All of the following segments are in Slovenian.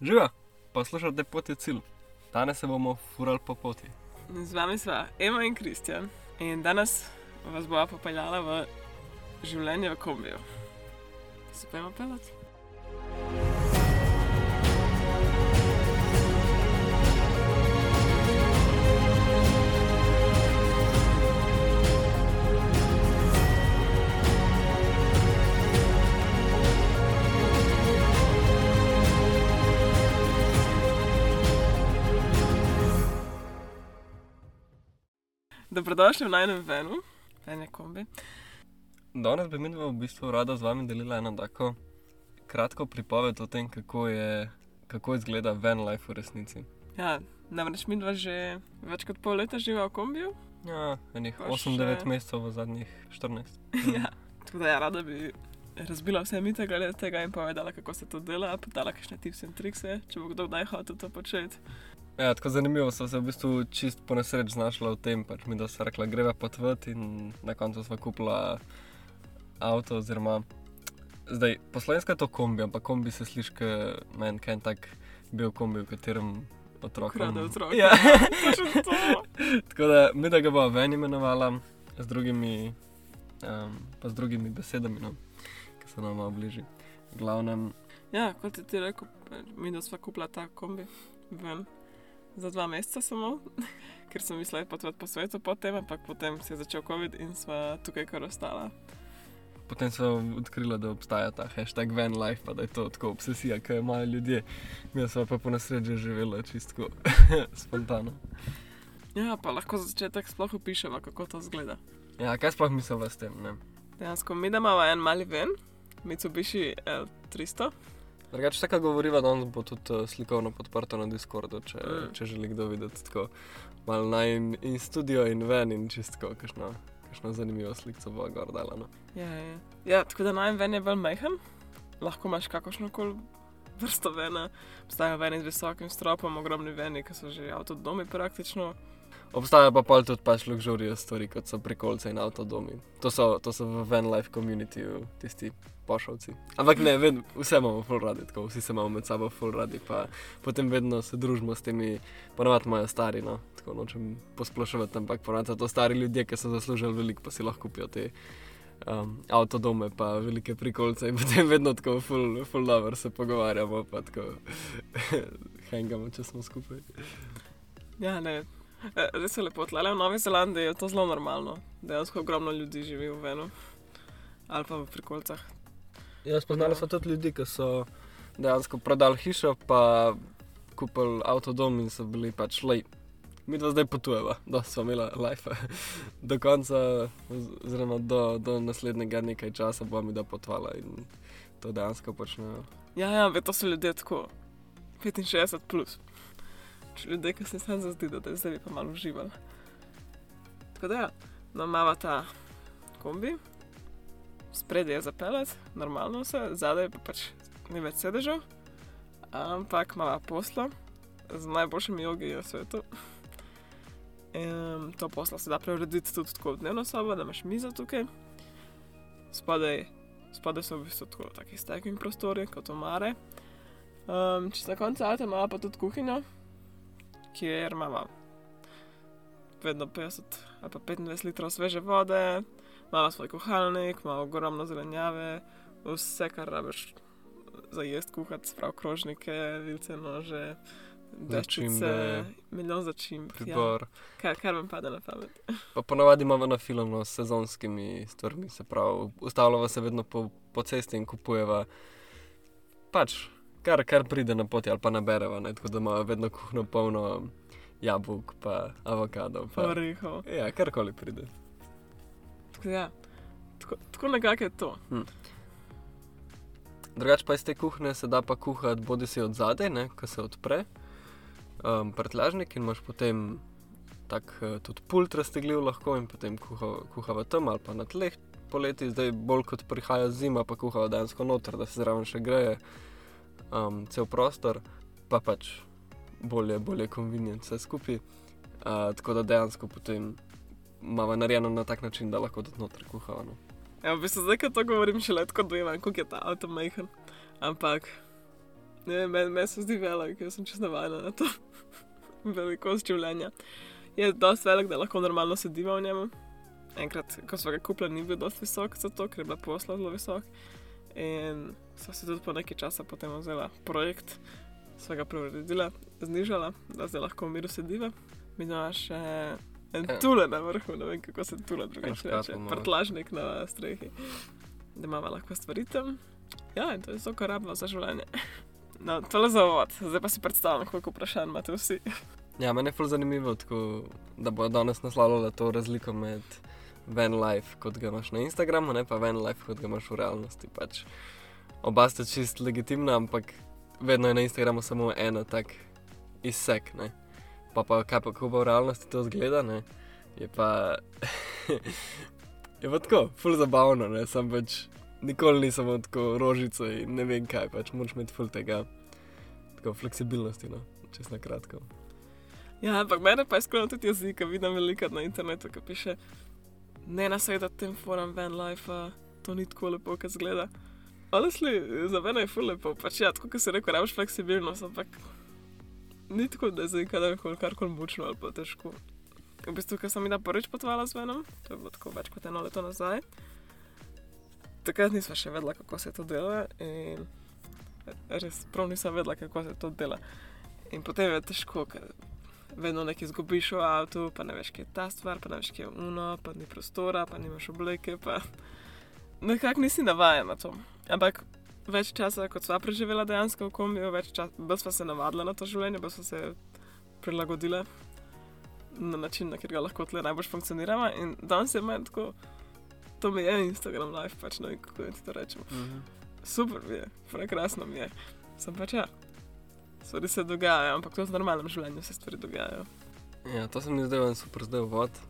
Živa, poslušate poti cilj. Danes se bomo furali po poti. Z vami sva Ema in Kristjan in danes vas bova popeljala v življenje v kombiju. Se pa imamo pelati? Dobrodošli v najnem venu, ene kombi. Danes bi mi v bistvu rada z vami delila eno tako kratko pripoved o tem, kako, je, kako izgleda van life v resnici. Ja, namreč mi dva že več kot pol leta živa v kombiju. Ja, enih Pa 8-9 še- mesecev v zadnjih 14. ja. Tako da ja, rada bi razbila vse mite glede tega in povedala, kako se to dela, podala kakšne tipse in trikse, če bo kdo kdaj hotel to početi. Ja, tako zanimivo so se v bistvu čist po nesreč znašla v tem, pač mi da sva rekla, greva potvati in na koncu sva kupila avto oziroma zdaj po slovensko je to kombi, ampak kombi se sliši, kot meni, kaj tak bil kombi, v katerem otrok. Ja. Točno to. Tako da mi da ga bo ven imenovala z drugimi, um, pa z drugimi besedami, no, ki se nam bliži. Glavnem, Ja, kot ti rekel, mi da sva kupila ta kombi ven za dva meseca samo, ker sem mislila potovati po svetu potem, ampak potem se je začel COVID in sva tukaj kar ostala. potem sem odkrila, da obstaja ta hashtag van life, pa da je to tako obsesija, ki jo imajo ljudje. Mi smo pa po nesreči živela čistko spontano. Ja, pa lahko za začetek sploh opišemo, kako to zgleda. Ja, kaj sploh misliva s tem? Ne? Dejansko mi da imamo en mali ven, Mitsubishi L300. Drugače, tako govoriva, da bo tudi uh, slikovno podprto na Discordu, če, Mm. če želi kdo videti tako malo na in, in studio in ven in čistko, kakšno, kakšno zanimivo sliko bo gor dala. No. Ja, ja. ja, tako da najem ven je bolj majhen, lahko imaš kakršno koli vrsto vena. Obstajajo veni z visokim stropom, ogromni veni, ki so že avtodomi praktično. Obstajajo pa pol tudi pač luxurious stvari, kot so prikolce in avtodomi. To so, to so v van life community tisti pošovci. Ampak ne, ved, vse imamo full radi, tako vsi se imamo med sabo full radi, pa potem vedno se družimo s temi, ponovadi imajo stari, no, tako nočem posploševati, ampak ponovadi so to stari ljudje, ki so zaslužili veliko, pa si lahko kupijo te um, avtodome, pa velike prikolce in potem vedno tako full, full lover se pogovarjamo, pa tako hangamo, če smo skupaj. Ja, ne. Res je lepo, tle v Novi Zelandiji je to zelo normalno. Dejansko ogromno ljudi živi v Venu ali pa v prikolcah. Ja, spoznali smo tudi ljudi, ki so dejansko prodali hišo, pa kupili avtodom in so bili pač le. Mi dva zdaj potujeva, da smo imeli life. Do konca, oz- oziroma do, do naslednjega nekaj časa bomo mi da potovala in to dejansko počnejo. Ja, ja, ve, to so ljudje tako 65 plus. Če ljudje, ki se sam zazdi, da zdaj bi pa malo uživali. Tako da ja, no, imamo ta kombi, spredje je zapelet, normalno vse, zadaj pa pač ni več sedežev, ampak imamo poslo z najboljšimi jogi na svetu. Um, to poslo se da preurediti tudi tako v dnevno sobo, da imaš mizo tukaj. Spodaj, spodaj so v bistvu tako taki steking prostori, kot omare. Um, čez na koncu avta imamo pa tudi kuhinjo, kjer imamo vedno 50 ali pa 25 litrov sveže vode, imamo svoj kuhalnik, imamo ogromno zelenjave, vse, kar rabiš za jesti, kuhati, sprav krožnike, vilce, nože, deščice, Začimbe. milijon začimb. Ja, Pribor. kar, kar vam pade na pamet. Pa ponovadi imamo na filmu s sezonskimi stvarmi, se pravi, ustavljamo se vedno po, po cesti in kupujemo pač, kar, kar pride na poti ali pa nabereva, ne? tako da imamo vedno kuhno polno jabolk, pa avokadov. Pa, Orehov. ja, karkoli pride. Tako, ja, tako, tako nekako je to. Drugače pa iz te kuhne se da pa kuhati bodi si od zadaj, ko se odpre um, prtljažnik in imaš potem tak uh, tudi pult raztegljiv lahko in potem kuha, kuhava tam ali pa na tleh poleti, zdaj bolj kot prihaja zima, pa kuhava dejansko noter, da se zraven še greje um, cel prostor, pa pač bolje, bolje konvenient vse skupaj. Uh, tako da dejansko potem imamo narejeno na tak način, da lahko tudi noter kuhava. No. Ja, v bistvu zdaj, ko to govorim, še le tako dojemam, kako je ta avto majhen. Ampak Ne, meni men se zdi velik, ker sem čisto navajena na to velikost življenja. Je dosti velik, da lahko normalno sediva v njemu. Enkrat, ko smo ga kupili, ni bil dosti visok za to, ker je bila posla zelo visok. In so se tudi po nekaj časa potem vzela projekt, sva ga preuredila, znižala, da zdaj lahko v miru sediva. Mi imamo še en Ja. tule na vrhu, ne vem kako se tule drugače reče. Prtlažnik na strehi, da imamo lahko stvari tam. Ja, in to je to, kar rabimo za življenje. No, to je za uvod, zdaj pa si predstavljam, koliko vprašanj imate vsi. Ja, meni je ful zanimivo, tako, da bo danes naslavljala to razliko med van life, kot ga imaš na Instagramu, ne pa van life, kot ga imaš v realnosti. Pač. Oba sta čist legitimna, ampak vedno je na Instagramu samo ena tak izsek. Ne? Pa pa kaj pa, ko pa v realnosti to zgleda, ne? je pa. je pa tako, ful zabavno, ne? sem pač nikoli nisem tako rožico in ne vem kaj, pač moraš imeti ful tega, tako fleksibilnosti, no? čest na kratko. Ja, ampak mene pa je skrajno tudi jezik, vidim veliko na internetu, ki piše, ne nasvedati tem forum van life, to ni tako lepo, kot zgleda. Honestly, za mene je ful lepo, pač ja, tako kot si rekel, rabiš fleksibilnost, ampak ni tako, da je zdaj kadarkoli karkoli mučno ali pa težko. V bistvu, ko sem jih prvič potovala z venom, to je bilo tako več kot eno leto nazaj, takrat nisva še vedela, kako se to dela in res prav nisem vedela, kako se to dela. In potem je težko, ker vedno nekaj izgubiš v avtu, pa ne veš, kje je ta stvar, pa ne veš, kje je uno, pa ni prostora, pa nimaš obleke, pa nekako nisi navajen na to. Ampak več časa, kot sva preživela dejansko v kombiju, več časa, bolj sva se navadila na to življenje, bolj sva se prilagodila na način, na katerega lahko tle najbolj funkcioniramo. In danes je meni tako, to mi je Instagram live, pač vem, kako ti to rečemo. Super mi je, prekrasno mi je. Sem pač ja. Stvari se dogajajo, ampak tudi v normalnem življenju se stvari dogajajo. Ja, to se mi zdaj en super zdaj vod.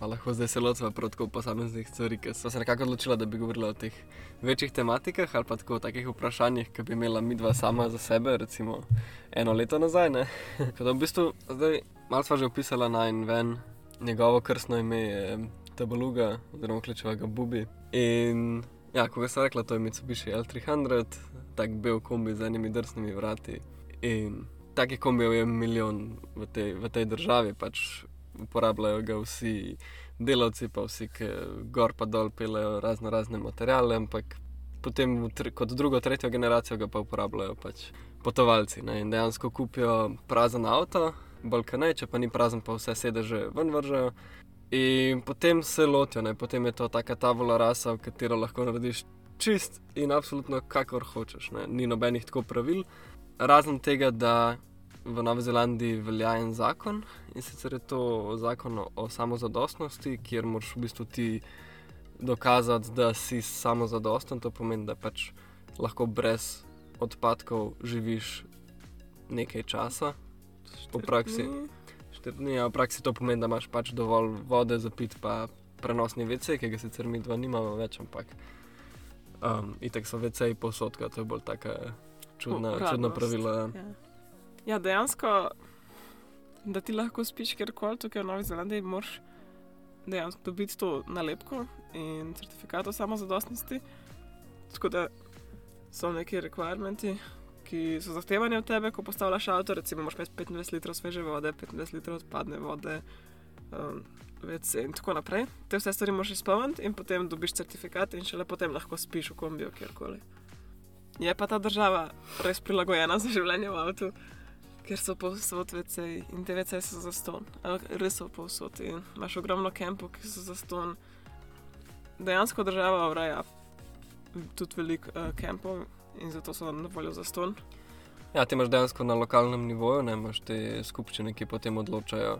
Pa lahko zdaj se lotiva proti posameznih stvari, ker sem se nekako odločila, da bi govorila o teh večjih tematikah ali pa tako o takih vprašanjih, ki bi imela midva sama za sebe, recimo eno leto nazaj. ne. Tako da v bistvu zdaj malo sva že opisala na en ven, njegovo krstno ime je Tabaluga, oziroma kličeva ga Bubi. In ja, ko ga sem rekla, to je Mitsubishi L300, tak bel kombi z enimi drsnimi vrati. In takih kombijev je milijon v tej, v tej državi, pač uporabljajo ga vsi delavci, pa vsi, ki gor pa dol pelejo razno razne materiale, ampak potem kot drugo, tretjo generacijo ga pa uporabljajo pač potovalci. Ne? In dejansko kupijo prazen avto, bolj kaj ne, če pa ni prazen, pa vse sedeže ven vržejo. In potem se lotijo, ne? potem je to taka tavola rasa, v katero lahko narediš čist in absolutno kakor hočeš. Ne? Ni nobenih tako pravil, razen tega, da v Novi Zelandiji velja en zakon in sicer je to zakon o, samozadostnosti, kjer moraš v bistvu ti dokazati, da si samozadosten. To pomeni, da pač lahko brez odpadkov živiš nekaj časa. V praksi, štiri dni, a v praksi to pomeni, da imaš pač dovolj vode za pit, pa prenosni WC, ki ga sicer mi dva nimamo več, ampak um, itek so WC-ji posodka, to je bolj taka čudna, Uradnost. čudna pravila. Ja. ja, dejansko, da ti lahko spiš kjerkoli tukaj v Novi Zelandiji, moraš dejansko dobiti to nalepko in certifikat o samozadostnosti. Tako da so neki requirementi, ki so zahtevani od tebe, ko postavljaš avto. Recimo, moraš imeti 25 litrov sveže vode, 25 litrov odpadne vode. Um, WC In tako naprej. Te vse stvari moraš izpolniti, in potem dobiš certifikat, in šele potem lahko spiš v kombiju kjerkoli. Je pa ta država res prilagojena za življenje v avtu, ker so povsod WC in te WC so za ston. Res so povsod in imaš ogromno kampov, ki so za ston. Dejansko država ureja tudi veliko uh, kampov in zato so na voljo za ston. Ja, ti imaš dejansko na lokalnem nivoju, ne imaš te skupščine, ki potem odločajo,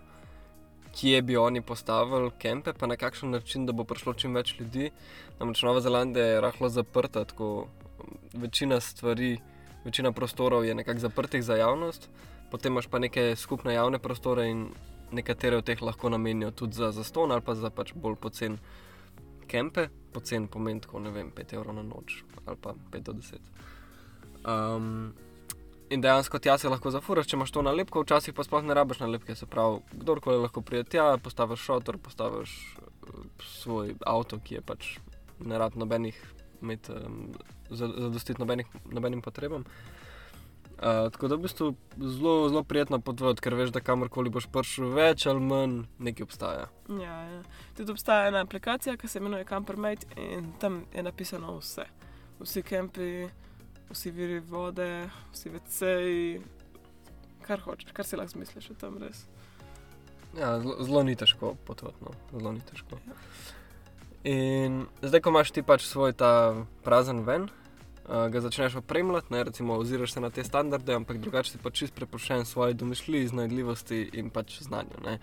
kje bi oni postavili kempe, pa na kakšen način, da bo prišlo čim več ljudi. Namreč Nova Zelandija je rahlo zaprta, tako večina stvari, večina prostorov je nekako zaprtih za javnost, potem imaš pa neke skupne javne prostore in nekatere od teh lahko namenijo tudi za zaston ali pa za pač bolj pocen kempe. Pocen pomeni tako, ne vem, 5 evrov na noč ali pa 5 do 10. Um, in dejansko tja se lahko zafuraš, če imaš to nalepko, včasih pa sploh ne rabiš nalepke. Se pravi, kdorkoli lahko pride tja, postaviš šotor, postaviš uh, svoj avto, ki je pač ne rab nobenih, imeti, um, zadostiti nobenih, nobenim potrebam. Uh, tako da v bistvu zelo, zelo prijetno potovati, ker veš, da kamorkoli boš prišel, več ali manj nekaj obstaja. Ja, ja. Tudi obstaja ena aplikacija, ki se imenuje Campermate in tam je napisano vse. Vsi kampi, vsi viri vode, vsi veceji, kar hočeš, kar si lahko zmisliš o tem res. Ja, zelo ni težko potovati, no. zelo ni težko. Ja. In zdaj, ko imaš ti pač svoj ta prazen ven, uh, ga začneš opremljati, ne, recimo, oziraš se na te standarde, ampak drugače si pač čist prepuščen svoji domišljiji, iznajdljivosti in pač znanju. Ne.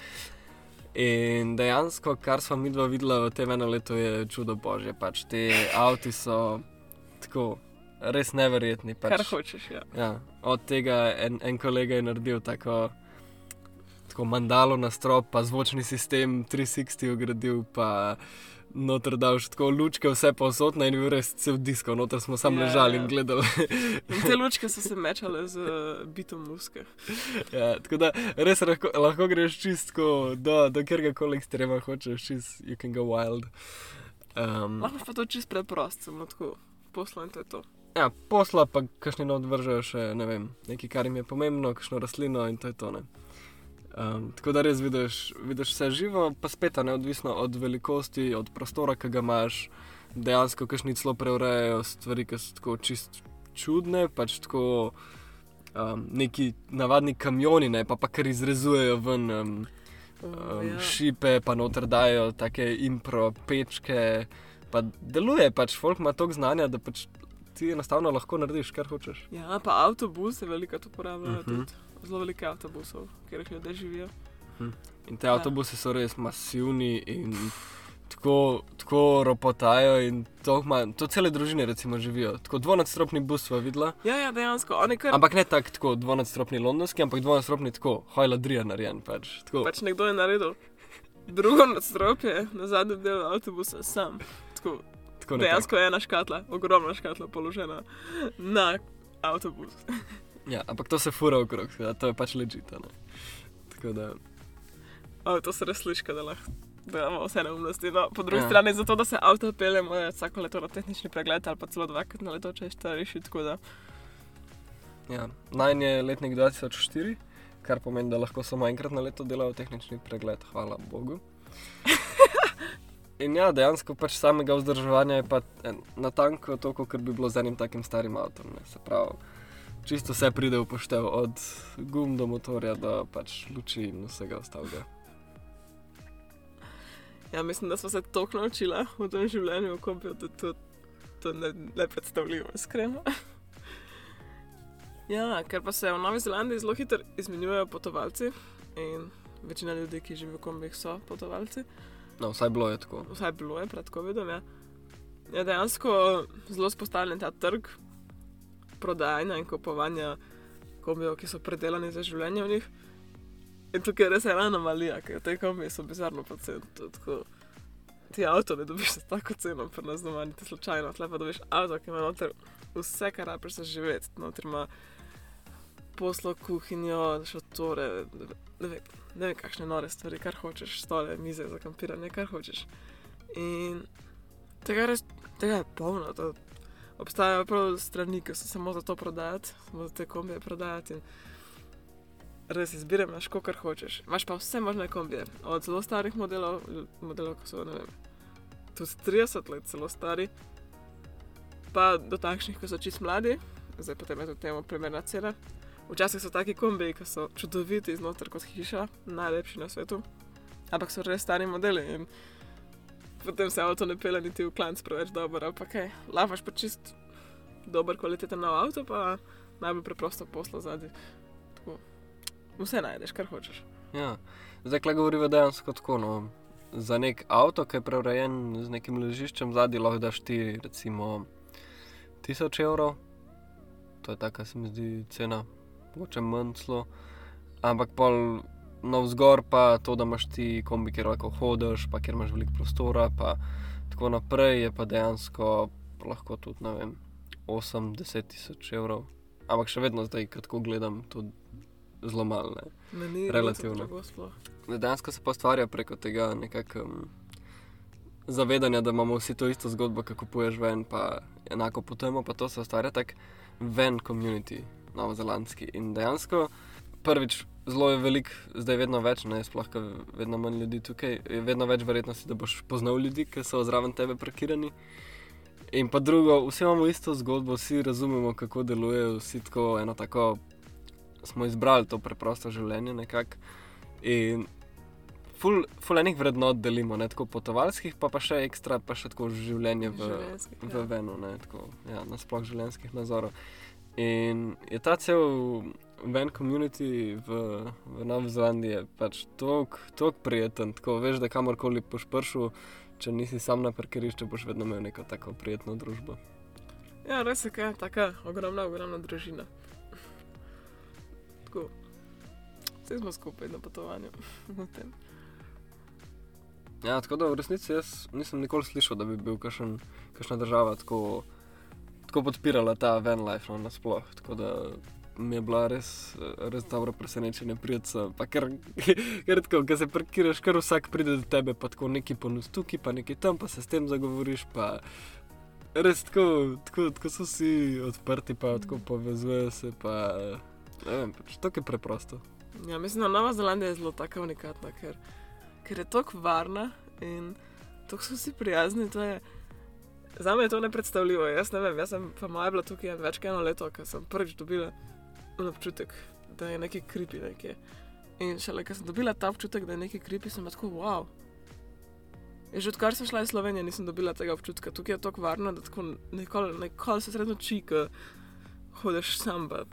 In dejansko, kar smo mi dva videla v tem enem letu, je čudo božje. Pač te avti so tako res neverjetni. Pač, Kar hočeš, ja. Ja, od tega en, en kolega je naredil tako, tako mandalo na strop, pa zvočni sistem 360 ugradil, pa noter dal še tako lučke, vse posodne in bil res cel disko, noter smo samo Ja, ležali ja. in gledali. In te lučke so se mečale z uh, bitom muske. ja, tako da res lahko, lahko greš čistko do, do kjerga koli ekstrema hočeš, čist, you can go wild. Um, Lahko pa to čist preprost, samo tako poslo in to je to. ja, posla pa kakšni not vržejo še ne vem, nekaj, kar jim je pomembno, kakšno rastlino in to je to. Ne? Um, tako da res vidiš, vidiš vse živo, pa spet a neodvisno od velikosti, od prostora, ki ga imaš, dejansko kakšni celo preurejajo stvari, ki so tako čist čudne, pač tako um, neki navadni kamioni, ne, pa pa kar izrezujejo ven. Um, Oh, um, ja. šipe, pa noter dajo take impro pečke. Pa deluje pač, folk ima toliko znanja, da pač ti enostavno lahko narediš, kar hočeš. ja, pa avtobus je veliko to uporabljajo. Mhm. Uh -huh. Zelo veliko avtobusov, kjer ljudje živijo. In te Ja. avtobusi so res masivni in tako, tako ropotajo. in To, ima, to cele družine recimo živijo. Tako dvonadstropni bus smo videla. Ja, ja, dejansko, kar. Ampak ne tak, tako dvonadstropni londonski, ampak dvonadstropni tako, hojla drija narejen. Pač, tako. Pač nekdo je naredil drugo nadstropje na zadnjem delu avtobusa sam. Tako, tako dejansko je ena škatla, ogromna škatla položena na avtobus. Ja, ampak to se fura okrog, da to je pač ležite. Tako da. O, to se res sliši, da lahko. Da imamo vse neumnosti. No, po drugi Ja. ja. strani, zato da se avto pelje, mora vsako leto na tehnični pregled ali pa celo dvakrat na leto, če je starejši. Tako da Ja, Najn je letnik 2004, kar pomeni, da lahko samo enkrat na leto delajo tehnični pregled, hvala Bogu. In ja, dejansko pač samega vzdrževanja je pa en- natanko toliko, kot bi bilo z enim takim starim avtom. Ne. Se pravi, čisto vse pride v poštev, od gum do motorja do pač luči in vsega ostalega. ja, mislim, da smo se toliko naučila v tem življenju, v kompijo, da to, to ne, ne predstavljivo, iskreno. ja, ker pa se v Novi Zelandiji zelo hitro izmenjujejo potovalci in večina ljudi, ki živijo v kombih, so potovalci. No, vsaj bilo je tako. vsaj bilo je pred COVID-om. Ja. Je dejansko zelo spostavljen ta trg prodajanja in kupovanja kombijev, ki so predelani za življenje v njih. In tukaj je res ena anomalija, ker te kombije so bizarno je tako- Ti avto ne dobiš za tako ceno, pa nas doma niti slučajno. Tle pa dobiš avto, ki ima noter vse, kar rabiš za živeti. Noter ima poslo, kuhinjo, šotore, ne vem, ne vem kakšne nore stvari, kar hočeš, stole, mize za kampiranje, kar hočeš. In tega, res, tega je polno. To. Obstajajo prav strani, ki so samo za to prodajati, samo za te kombije prodajati. In res izbiraš, imaš kar hočeš. Imaš pa vse možne kombije, od zelo starih modelov, modelov ki so vem, tudi 30 let zelo stari, pa do takšnih, ki so čist mladi, zdaj potem je tudi temu primerna cena. Včasih so taki kombiji, ki so čudoviti znotraj kot hiša, najlepši na svetu, ampak so res stari modeli in potem se avto ne pele niti v klanc preveč dobro, ampak kaj, lavaš pa čist dober kvaliteten nov avto, pa najbolj preprosto poslo zadnji. Vse najdeš, kar hočeš. Ja. Zdaj, kaj govorimo dejansko tako. No. Za nek avto, ki je preurejen z nekim ležiščem zadaj, lahko daš ti recimo 1000 evrov. To je tako, se mi zdi cena, mogoče manj celo. Ampak pol navzgor pa to, da imaš ti kombi, kjer lahko hodiš, pa kjer imaš veliko prostora, pa tako naprej je pa dejansko lahko tudi, ne vem, 8-10 tisoč evrov. Ampak še vedno zdaj, ko tako gledam, to zelo malo. Ne. Relativno. Sploh. Dejansko se pa ustvarja preko tega nekakšnega um, zavedanja, da imamo vsi to isto zgodbo, ki kupuješ ven, pa enako potujemo, pa to se ustvarja tak ven community. novozelandski. In dejansko, prvič, zelo je velik, zdaj vedno več, ne sploh, ker vedno manj ljudi tukaj, je vedno več verjetnosti, da boš poznal ljudi, ki so zraven tebe parkirani. In pa drugo, vsi imamo isto zgodbo, vsi razumemo, kako deluje, vsi tako eno tako smo izbrali to preprosto življenje nekako. In ful, ful enih vrednot delimo, ne tako potovalskih, pa, pa še ekstra, pa še tako življenje v, Življenjskih, v ja. venu, ne tako, ja, nasploh življenjskih nazorov. In je ta cel ven community v, v Novi Zelandiji pač tako prijeten, tako veš, da kamorkoli boš prišel, če nisi sam na parkirišču, boš vedno imel neko tako prijetno družbo. Ja, res je, kaj, taka ogromna, ogromna družina. Tako. Vsi smo skupaj na potovanju. Ja, tako da v resnici jaz nisem nikoli slišal, da bi bil kakšen, kakšna država tako, tako podpirala ta van life no, nasploh. Tako da mi je bila res, res dobro presenečenje prijeti. Ker, ker tako, ko se parkiraš, kar vsak pride do tebe, pa tako neki ponus tukaj, pa neki tam, pa se s tem zagovoriš. Pa res tako, tako, tako so vsi odprti, pa tako povezujejo se. Pa, ne vem, pač tako je preprosto. Ja, mislim, da Nova Zelandija je zelo tako unikatna, ker, ker je tako varna in tako so vsi prijazni. to je- Za me je to nepredstavljivo. Jaz ne vem, jaz sem pa moja bila tukaj več kot eno leto, ker sem prvič dobila občutek, da je nekaj kripi nekje. In šele, ker sem dobila ta občutek, da je nekaj kripi, sem tako wow. In že odkar sem šla iz Slovenije, nisem dobila tega občutka. Tukaj je tako varno, da tako nikoli, nikoli se sredno čika, hodiš sam, pa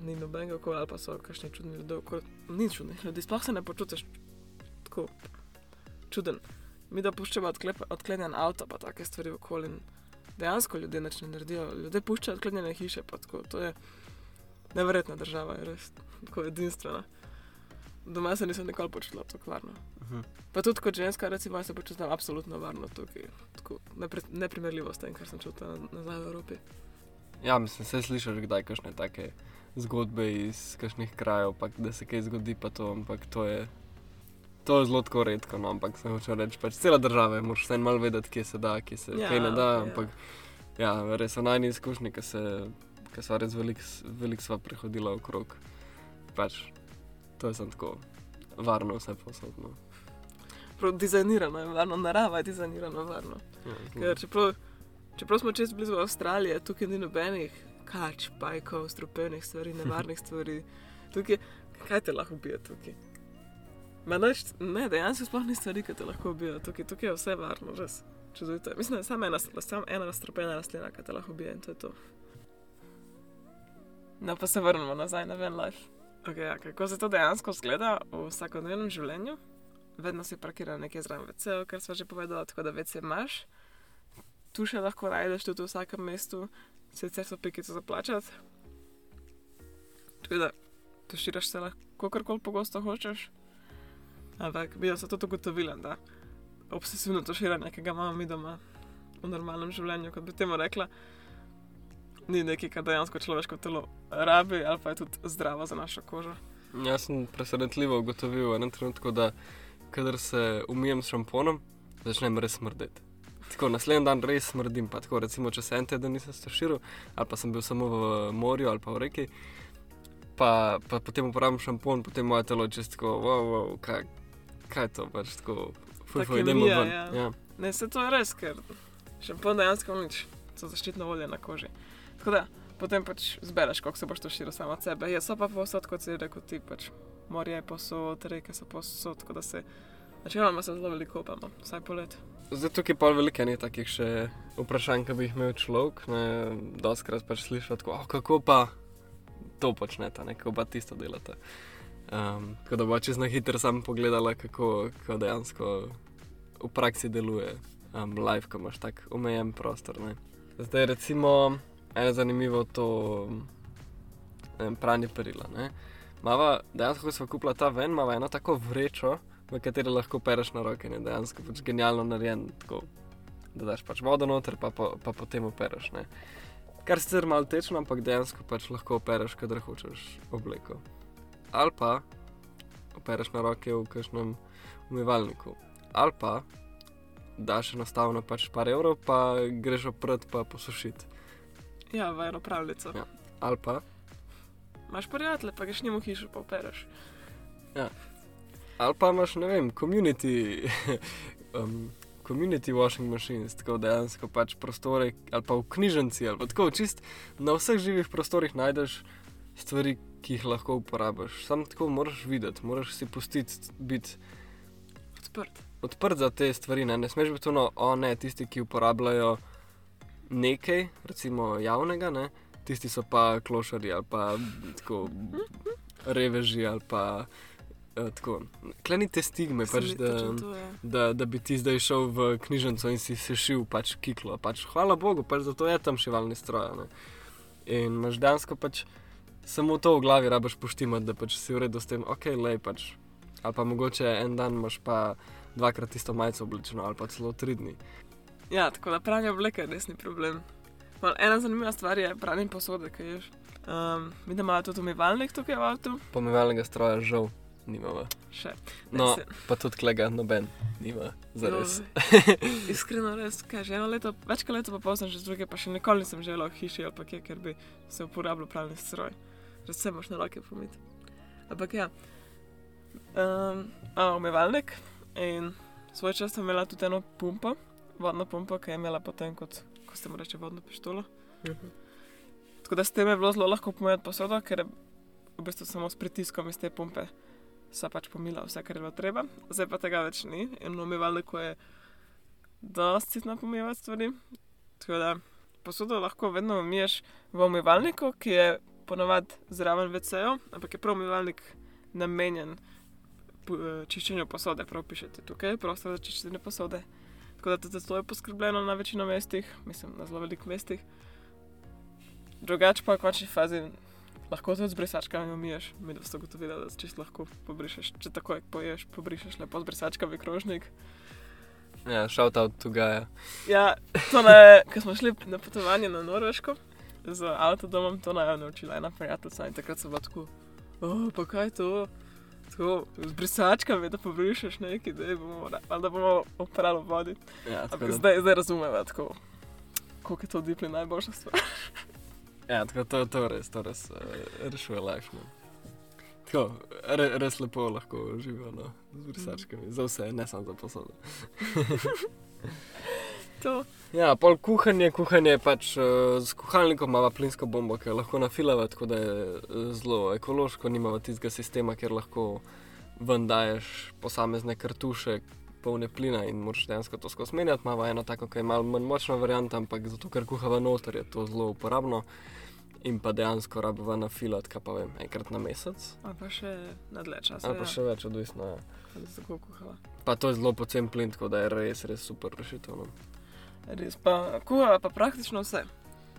ni nobenega okolja, ali pa so kakšni čudni ljudje, okoli- ni čudnih ljudi, sploh se ne počutiš tako čuden. Mi da puščamo odklepa- odklenjen avto, pa take stvari okoli. Dejansko ljudje nič ne naredijo, ljudje puščajo odklenjene hiše, pa tako, to je neverjetna država, je res tako edinstvena. Doma se nisem nikoli počutila tako varno. Mhm. Pa tudi kot ženska, recimo, se počutim absolutno varno tukaj. Tako, nepre, neprimerljivo s tem, kar sem čutila nazaj v Evropi. Ja, mislim, se slišiš kdaj kakšne take zgodbe iz kakšnih krajev, pa da se kaj zgodi, pa to, ampak to je. To je zelo tako redko, no, ampak sem hočel reči, pač cela država, je, moraš vse malo vedeti, kje se da, kje se Ja, kaj ne da, ja. ampak ja, res so najni izkušnji, ki se, ki so res veliko velik sva prehodila okrog. Pač, to je sem tako varno vse posodno. Dizajnirano je varno, narava je dizajnirana varno. Ja, Ker čeprav, čeprav smo čez blizu Avstralije, tukaj ni nobenih kač, pajkov, strupenih stvari, nevarnih stvari. Tukaj, kaj te lahko ubije tukaj? Ma naš, ne, dejansko sploh ni stvari, ki te lahko ubijo. Tukaj, tukaj je vse varno, res. Čudovito. Mislim, da je samo ena, sam ena strupena rastlina, ki te lahko ubije in to je to. No, pa se vrnemo nazaj na Van Life. Okay, ja, kako se to dejansko zgleda v vsakodnevnem življenju? Vedno si parkiral nekje zraven VC, kar smo že povedali, tako da VC imaš. Tu še lahko najdeš tudi v vsakem mestu, sicer so pikice za plačati. Tako da tuširaš se lahko karkoli pogosto hočeš. Ampak bi se tudi ugotovila, da obsesivno tuširanje, ki ga imamo mi doma v normalnem življenju, kot bi temu rekla, ni nekaj, kar dejansko človeško telo rabi ali pa je tudi zdravo za našo kožo. Jaz sem presenetljivo ugotovil v enem trenutku, da kadar se umijem s šamponom, začnem res smrdeti. Tako naslednji dan res smrdim. Pa tako, recimo, če se en teden nisem stoširil, ali pa sem bil samo v morju ali pa v reki, pa, pa potem uporabim šampon, potem moje telo čisto, wow, wow, kaj, kaj je to, pač tako, fuj, idemo ven. ja. Ja. Ne, se to je res, ker šampon dejansko ni nič, so zaščitno olje na koži. Tako da potem pač zbereš, koliko se boš tuširil samo od sebe. So pa posod, kot si rekel ti, pač morje je posod, reke so posod, tako da se načeloma zelo veliko kopamo, vsaj polet. Zdaj tukaj pa veliko je takih še vprašanj, ki bi jih imel človek. Doskrat pač slišiš tako, oh, kako pa to počnete, ne? kako pa tisto delate. Um, tako da bo čez na hitro sam pogledala, kako, kako dejansko v praksi deluje um, live, ko imaš tak omejen prostor. Ne? Zdaj recimo eno zanimivo to um, pranje perila. Ne? Mava, dejansko, ko smo kupila ta ven, ima eno tako vrečo, v kateri lahko pereš na roke. Ne? Dejansko pač genialno narejen, tako, da daš pač vodo noter, pa, po, pa potem opereš. Ne? Kar sicer malo tečno, ampak dejansko pač lahko opereš, kadar hočeš obleko. Ali pa opereš na roke v kakšnem umivalniku. Ali pa daš enostavno pač par evrov, pa greš oprat, pa posušiti. Ja, v eno pravljico. Ja. Ali pa imaš prijatelje, pa greš njemu hišo, pa opereš. Ali pa imaš, ne vem, community, um, community washing machines, tako dejansko pač prostore, ali pa v knjižnici, ali pa tako čist na vseh živih prostorih najdeš stvari, ki jih lahko uporabiš. Sam tako moraš videti, moraš si pustiti biti Odprt. odprt za te stvari. Ne, ne smeš biti ono, o ne, tisti, ki uporabljajo nekaj, recimo javnega, ne, tisti so pa klošari ali pa tako reveži ali pa. eh, Tako, klenite stigme, pač, da, da, da bi ti zdaj šel v knjižnico in si sešil pač kiklo. Pač, hvala Bogu, pač zato je tam šivalni stroj. Ne? In imaš dejansko pač samo to v glavi, rabaš poštimati, da pač si v redu s tem, ok, lej pač. Ali pa mogoče en dan imaš pa dvakrat isto majico oblečeno, ali pa celo tri dni. Ja, tako da pranje obleke je resni problem. Mal, ena zanimiva stvar je pranje posode, kaj ješ. Um, mi da imajo tudi umivalnik tukaj v avtu, Pomivalnega stroja žal nimamo. še. No, se- pa tudi klega noben nima, zares. Joj, Iskreno, res, kaj že eno leto, več kot leto pa pol sem že z druge, pa še nikoli nisem želel v hiši ali pa kje, ker bi se uporabljal pravni stroj. Že se moš na roke pomiti. Ampak ja, um, a, umivalnik in svoj čas sem imela tudi eno pumpo, vodno pumpo, ki je imela potem kot, ko ste mu reče, vodno pištolo. Tako da s tem je bilo zelo lahko pomijati posodo, ker je v bistvu samo s pritiskom iz te pumpe se pač pomila vse, kar je bilo treba. Zdaj pa tega več ni in v umivalniku je dosti citno pomivati stvari. Tako da posodo lahko vedno umiješ v umivalniku, ki je ponovadi zraven VC-ja, ampak je prav umivalnik namenjen eh, čiščenju posode, prav pišete tukaj, prostor za čiščenje posode. Tako da tudi to je poskrbljeno na večino mestih, mislim na zelo velikih mestih. Drugače pa v končni fazi lahko tudi z brisačkami umiješ. Mi da ste ugotovili, da čisto lahko pobrišeš, če takoj poješ, pobrišeš lepo z brisačkami krožnik. Ja, shout out to Gaja. Ja, to ne, ko smo šli na potovanje na Norveško z avtodomom, to naj je naučila ena prijateljica in takrat so bila tako, oh, pa kaj je to? Tako, z brisačkami, da pobrišeš nekaj, da bomo, ali da bomo oprali v vodi. Ja, Ampak da- zdaj, zdaj razumeva, tako, koliko je to dipli najboljša stvar. Ja, tako to, to res, to res uh, rešuje life. No. Tako, re, res lepo lahko živijo no, z brisačkami, za vse, ne samo za posodo. To, Ja, pol kuhanje, kuhanje pač uh, z kuhalnikom ima plinsko bombo, ki jo lahko nafilava, tako da je eh, zelo ekološko, nimamo tistega sistema, kjer lahko ven daješ posamezne kartuše. Polne plina in moraš dejansko to skozi menjati. Imamo eno tako, ki je malo manj močna varianta, ampak zato, ker kuhava noter, je to zelo uporabno. In pa dejansko rabava na filat, kaj pa vem, enkrat na mesec. ali pa še na dlje časa. Ali pa še več, odvisno. Ja. Tako kuhala. Pa to je zelo pocen plin, tako da je res, res super rešitev. No. Res pa kuhala pa praktično vse.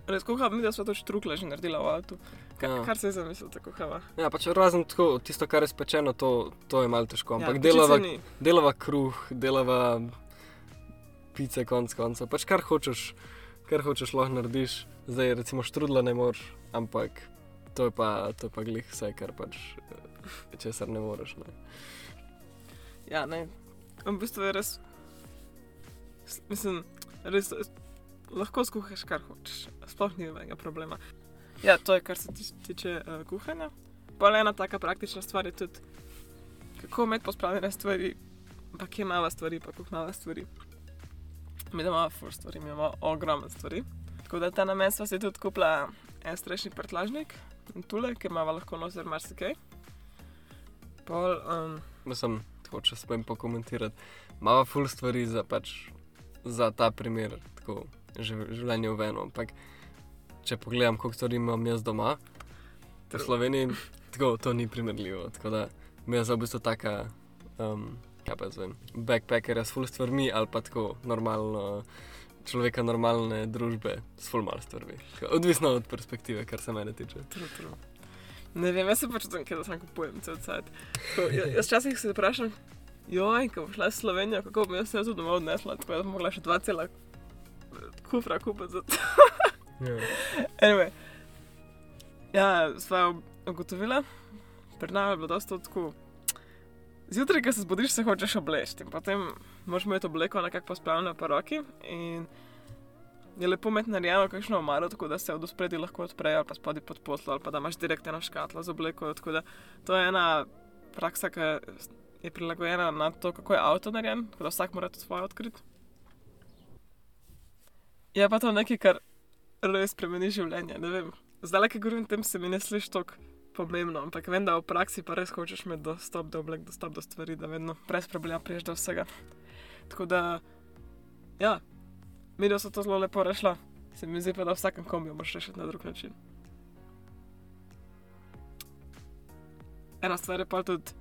Res kuhala, mi da smo to štrukle že naredila v avtu. Ka, Ja. Kar se je zamislil, tako kuhala. Ja, pač razen tako, tisto, kar je spečeno, to, to je malo težko. Ampak ja, delava, delava kruh, delava pice, konc konca. Pač kar hočeš, kar hočeš, lahko narediš. Zdaj, recimo, štrudla ne moreš, ampak to je pa, to je pa glih vse, kar pač eh, česar ne moreš. Ne. Ja, ne. V bistvu je res. Mislim, res lahko skuhaš, kar hočeš. Sploh ni nobenega problema. Ja, to je, kar se ti- tiče uh, kuhanja. Pa ena taka praktična stvar je tudi, kako imeti pospravljene stvari, pa kje mala stvari, pa kako mala stvari. Mi imamo fur stvari, mi imamo ogromno stvari. Tako da ta namen sva si tudi kupila en strešni prtlažnik in tule, ki ima lahko noser marsikaj. Pol, um, Mislim, tako če smem pokomentirati. Mava full stvari za, pač, za ta primer, tako živ, življenje v eno. Ampak, če pogledam, koliko imam jaz doma, v Sloveniji, tako to ni primerljivo. Tako da mi je za v bistvu taka, um, kaj pa jaz vem, backpackerja s full stvarmi ali pa tako normalno. Človeka normalne družbe s full mal stvarmi. Odvisno od perspektive, kar se mene tiče. True, true. Ne vem, jaz se pač čutim, da sam kupujem cel cel cel. Jaz včasih se vprašam, joj, ko bom šla v Slovenijo, kako bom jaz se domov odnesla, tako da bom mogla še dva cela kufra kupiti za to. Yeah. Anyway. Ja, sva ugotovila, pri nas je bilo dosta tako. Zjutraj, ko se zbudiš, se hočeš obleči in potem moraš imeti obleko nekako pospravljeno po roki in je lepo imeti narejeno kakšno omaro, tako da se od spredja lahko odpre ali pa spodi pod poslo, ali pa da imaš direktno škatlo z obleko. Tako da to je ena praksa, ki je prilagojena na to, kako je avto narejen, da vsak mora to svoje odkriti. Je pa to nekaj, kar res spremeni življenje. Zdaj, ki govorim tem, se mi ne sliši tako pomembno, ampak vem, da v praksi pa res hočeš imeti dostop do oblek, dostop do stvari, da vedno brez problema priješ do vsega. Tako da, ja, mi da so to zelo lepo rešila. Se mi zdi pa, da vsakem kombiju moraš rešiti na drug način. Ena stvar je pa tudi,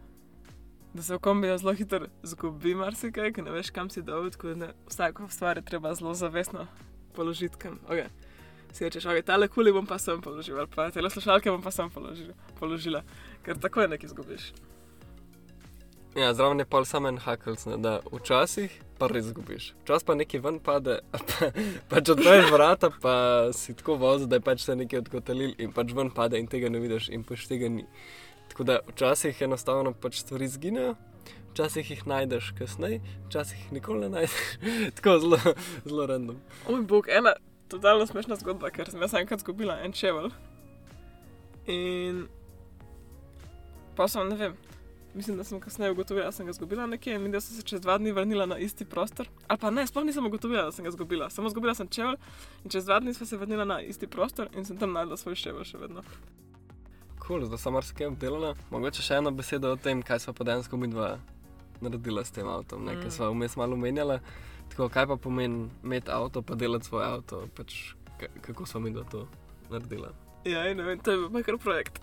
da se v kombiju zelo hitro zgubi marsikaj, ker ne veš, kam si dol, tako da vsako stvar je treba zelo zavestno položiti kam. Okay. Si rečeš, ok, tale kuli bom pa sem položil, ali pa tele slušalke bom pa sem položil, položila, ker tako je nekaj izgubiš. Ja, zraven je pol samo en hakelc, ne, da včasih pa res izgubiš. Včasih pa nekaj ven pade, pa, pač odpreš vrata, pa si tako vozil, da je pač se nekaj odkotalil in pač ven pade in tega ne vidiš in pač tega ni. Tako da včasih enostavno pač stvari zginejo, včasih jih najdeš kasneje, včasih jih nikoli ne najdeš. tako zelo, zelo random. O moj bog, ena totalno smešna zgodba, ker sem jaz enkrat izgubila en čevelj. In pa sem, ne vem, mislim, da sem kasneje ugotovila, da sem ga izgubila nekje in da sem se čez dva dni vrnila na isti prostor. Ali pa ne, sploh nisem ugotovila, da sem ga izgubila. Samo izgubila sem čevelj in čez dva dni sva se vrnila na isti prostor in sem tam najdla svoj čevelj še vedno. Cool, zdaj sem marsikaj obdelala. Mogoče še eno besedo o tem, kaj smo pa dejansko mi dva naredila s tem avtom, nekaj mm. smo vmes malo menjala. Tako, kaj pa pomeni imeti avto, pa delati svoj avto, pač, kako smo mi to naredili. Ja, ne vem, to je bil kar projekt.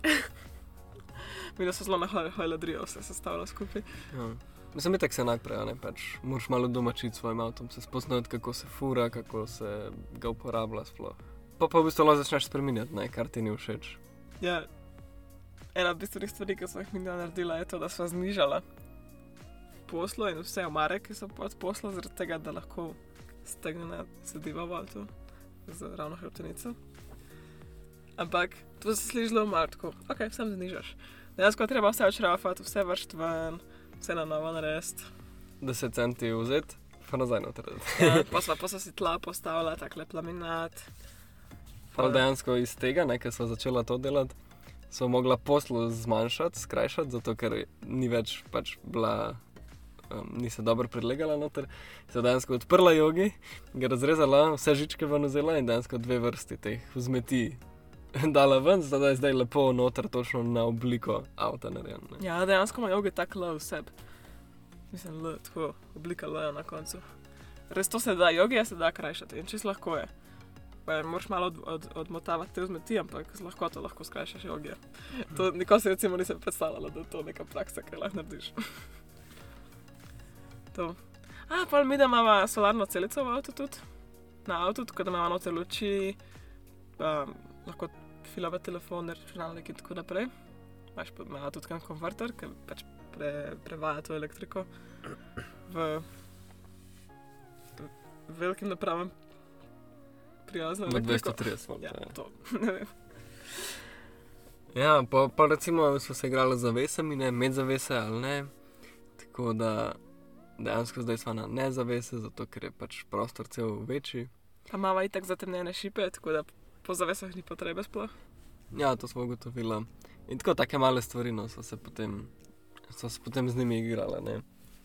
mi da so zelo nahajali, vse sestavljalo skupaj. Ja. Mislim, da se najprej, ne pač, moraš malo domačiti s svojim avtom, se spoznati, kako se fura, kako se ga uporablja sploh. Pa pa v bistvu lahko začneš spremenjati, ne, kar ti ni všeč. Ja, ena od bistvenih stvari, ki smo jih mi naredila, je to, da smo znižala poslo in vse omare, ki so pod poslo, zaradi tega, da lahko stegnemo sediva v avtu z ravno hrbtenico. Ampak to se sliši zelo malo, tako, ok, sem znižaš. Dejansko treba vse odšrafati, vse vršiti ven, vse na novo narediti. 10 centi vzeti, pa nazaj noter. ja, posla, posla si tla postavila, tako lep laminat. Prav dejansko iz tega, ker so začela to delati, so mogla poslo zmanjšati, skrajšati, zato ker ni več pač bila. Um, ni se dobro predlegala noter, se je dejansko odprla jogi, ga razrezala, vse žičke ven vzela in dejansko dve vrsti teh vzmeti dala ven, zdaj je zdaj lepo noter, točno na obliko avta narejen. Ja, dejansko ima jogi tako le vseb. Mislim, le tako oblika le na koncu. Res to se da, jogi se da krajšati in čisto lahko je pa moraš malo od, od, odmotavati te vzmeti, ampak z lahkoto lahko skrajšaš joge. To nikoli si recimo nisem predstavljala, da je to neka praksa, ki lahko narediš. to. A, pa mi da imamo solarno celico v avtu tudi, na avtu, tako da imamo note luči, um, lahko filave telefone, računalnike in tako naprej. Imaš pa ima tudi kam konverter, ki pač pre, prevaja to elektriko v velikim napravam prijazno. Na 230 volt. Ja, Ja, to ne vem. ja pa, pa recimo smo se igrali z zavesami, ne med zavese ali ne. Tako da dejansko zdaj smo na nezavese, zato ker je pač prostor cel večji. Pa imamo itak zatemnjene šipe, tako da po zavesah ni potrebe sploh. Ja, to smo ugotovili. In tako take male stvari no, so se potem, so se potem z njimi igrali. Ne?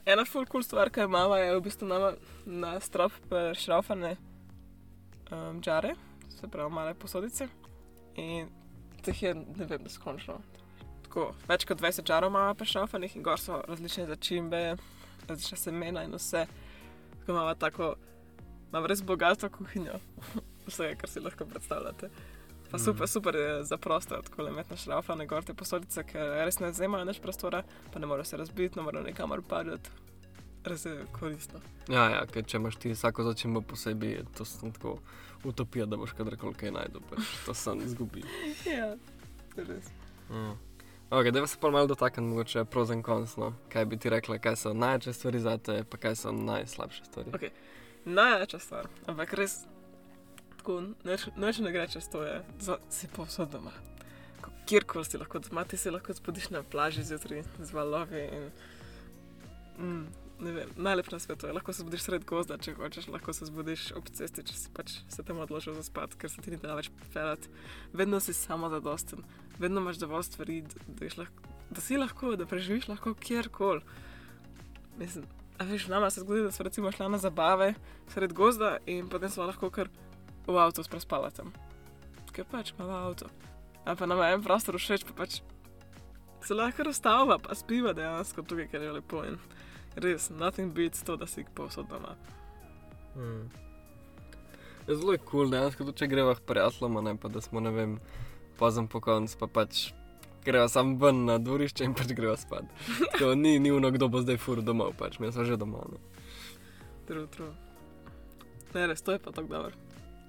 Ena full cool stvar, ki jo imamo, je v bistvu nama na strop šraufane um, džare, se pravi male posodice. In teh je, ne vem, neskončno. Tako, več kot 20 žarov imamo prešraufanih in gor so različne začimbe, različne semena in vse. Tako imamo tako, imamo res bogato kuhinjo, vse, kar si lahko predstavljate. Pa super, super je za prostor, tako le metna šraufane gor te posodice, ker res ne zemajo več prostora, pa ne morejo se razbiti, ne morejo nikamor padati. Res je koristno. Ja, ja, ker če imaš ti vsako začimbo posebej, je to sem tako utopija, da boš kadarkoli kaj najdel, pač to sem izgubil. ja, res. Mm. Ok, da se pa malo dotaknem, mogoče pros in cons. No. Kaj bi ti rekla, kaj so največje stvari za te, pa kaj so najslabše stvari? Ok. Največja stvar, ampak res tako noč ne gre čez to, je, da si povsod doma. Ko- Kjerkoli si lahko doma, ti se lahko zbudiš na plaži zjutraj z valovi. In, mm, ne vem, najlepše na svetu lahko se zbudiš sred gozda, če hočeš, lahko se zbudiš ob cesti, če si pač se tam odločil za spat, ker se ti ni da več pelati. Vedno si samo zadosten, vedno imaš dovolj stvari, da, da, lahko, da si lahko, da preživiš lahko kjerkoli. Mislim, a veš, nama se zgodi, da smo recimo šli na zabave sred gozda in potem smo lahko kar v avtu prespali tam. Ker pač imamo avto. A pa nam je en prostor všeč, pa pač se lahko razstavlja, pa spiva dejansko tukaj, ker je lepo. In res, nothing beats to, da si jih posod doma. Hmm. Je zelo kul, cool, dejansko, če greva prijateljoma, ne pa da smo, ne vem, pozem po koncu, pa pač greva sam ven na dvorišče in pač greva spat. To ni, ni uno, kdo bo zdaj fur domov, pač mi smo že doma. No. True, true. Ne, res, to je pa tako dobro.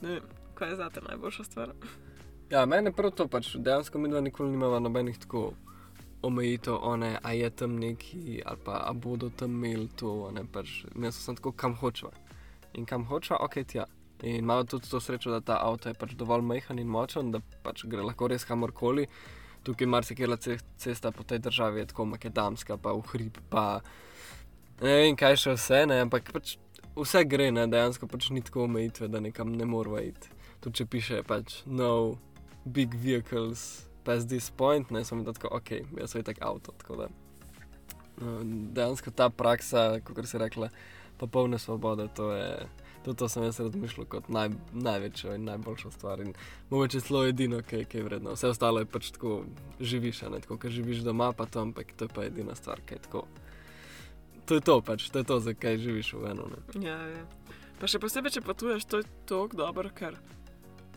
Ne vem, kaj je zate najboljša stvar. Ja, meni je prav to, pač dejansko mi dva nikoli nimava nobenih tako omejitev, a je tam neki, ali pa a bodo tam imeli to, ne pač, jaz sem tako, kam hočeva. In kam hočeva, ok, tja. In imamo tudi to srečo, da ta avto je pač dovolj majhen in močen, da pač gre lahko res kamorkoli. Tukaj marsikera cesta po tej državi je tako makedamska, pa v hrib, pa ne vem, kaj še vse, ne, ampak pač vse gre, ne, dejansko pač ni tako omejitve, da nekam ne moramo iti. Tudi če piše pač no big vehicles past this point, ne sem tako, ok, jaz sem tak avto. Da, no, dejansko ta praksa, kot si rekla, popolne svobode, to je. Tudi to sem jaz razmišljal kot naj, največjo in najboljšo stvar. In mogoče celo edino, ki je vredno. Vse ostalo je pač tako, živiš, ne tako, ker živiš doma, pa to, ampak to je pa edina stvar, ki je tako. To je to, pač, to je to, zakaj živiš v eno. Ja, ja. Pa še posebej, če potuješ, to je tako dobro, ker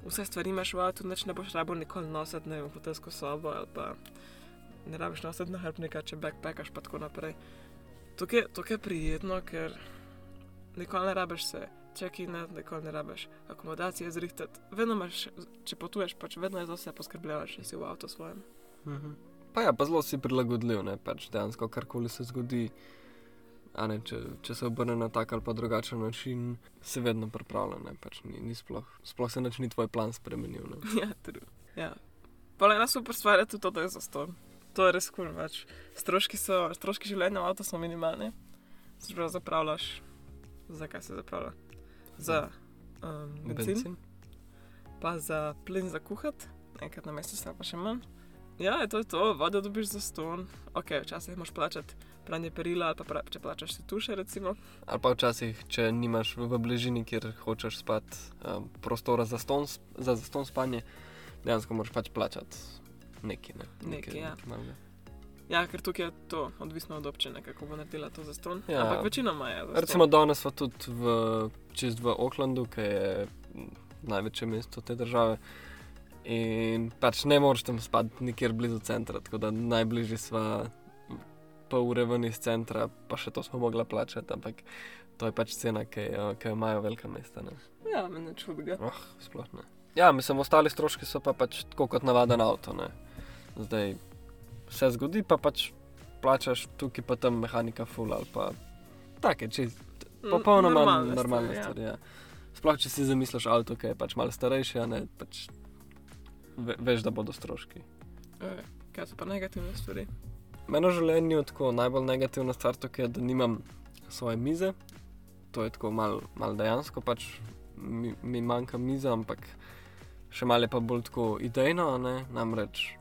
vse stvari imaš v avtu, neč ne boš rabo nikoli nositi, ne vem, hotelsko sobo ali pa ne rabiš nositi na hrbnika, če backpackaš pa tako naprej. Tukaj, tukaj je prijetno, ker nikoli ne rabiš se check-in, nikoli ne rabiš akomodacije zrihtati. Vedno imaš, če potuješ, pač vedno je za vse poskrbljeno, če si v avtu svojem. Mhm. Pa ja, pa zelo si prilagodljiv, ne pač dejansko karkoli se zgodi. Ne, če, če se obrne na tak ali pa drugačen način, si vedno pripravljen. Pač ni, ni sploh, sploh se ni tvoj plan spremenil. Ne. Ja, tudi. Ja. Pa ena super stvar je tudi to, da je za ston. To je res kul. Cool, pač. stroški, stroški življenja v avtu so minimalni. Se pravi, zapravljaš. Zakaj se zapravlja? Za um, benzin, benzin, pa za plin za kuhati, enkrat na mesec, pa še manj. Ja, to je to, vodo dobiš za ston. Ok, včasih moraš plačati pranje perila, ali pa če plačaš se tuše. Recimo. Ali pa včasih, če nimaš v bližini, kjer hočeš spati, um, prostora za ston, za, za ston spanje, dejansko moraš pač plačati nekaj. Ne? Nekaj, ja. Nekaj ja, ker tukaj je to odvisno od občine, kako bo naredila to za ston. Ja. Ampak večinoma je. Recimo danes smo tudi v, čist v Aucklandu, ki je največje mesto te države. In pač ne moreš tam spati nikjer blizu centra, tako da najbližji smo pa ure ven iz centra, pa še to smo mogli plačati, ampak to je pač cena, ki jo imajo velika mesta. Ne? Ja, me ne čudi. Oh, sploh ne. Ja, mislim, ostali stroški so pa pač tako kot navaden avto. Ne? Zdaj se zgodi, pa pač plačaš tukaj, pa tam mehanika full ali pa take, če popolnoma normalne stvari. Ja. Sploh če si zamisliš avto, ki je pač malo starejši, ne pač ve, veš, da bodo stroški. E, kaj so pa negativne stvari? Meno življenje je tako najbolj negativna stvar, je, da nimam svoje mize. To je tako malo mal dejansko, pač mi, mi manjka miza, ampak še malo je pa bolj tako idejno. Namreč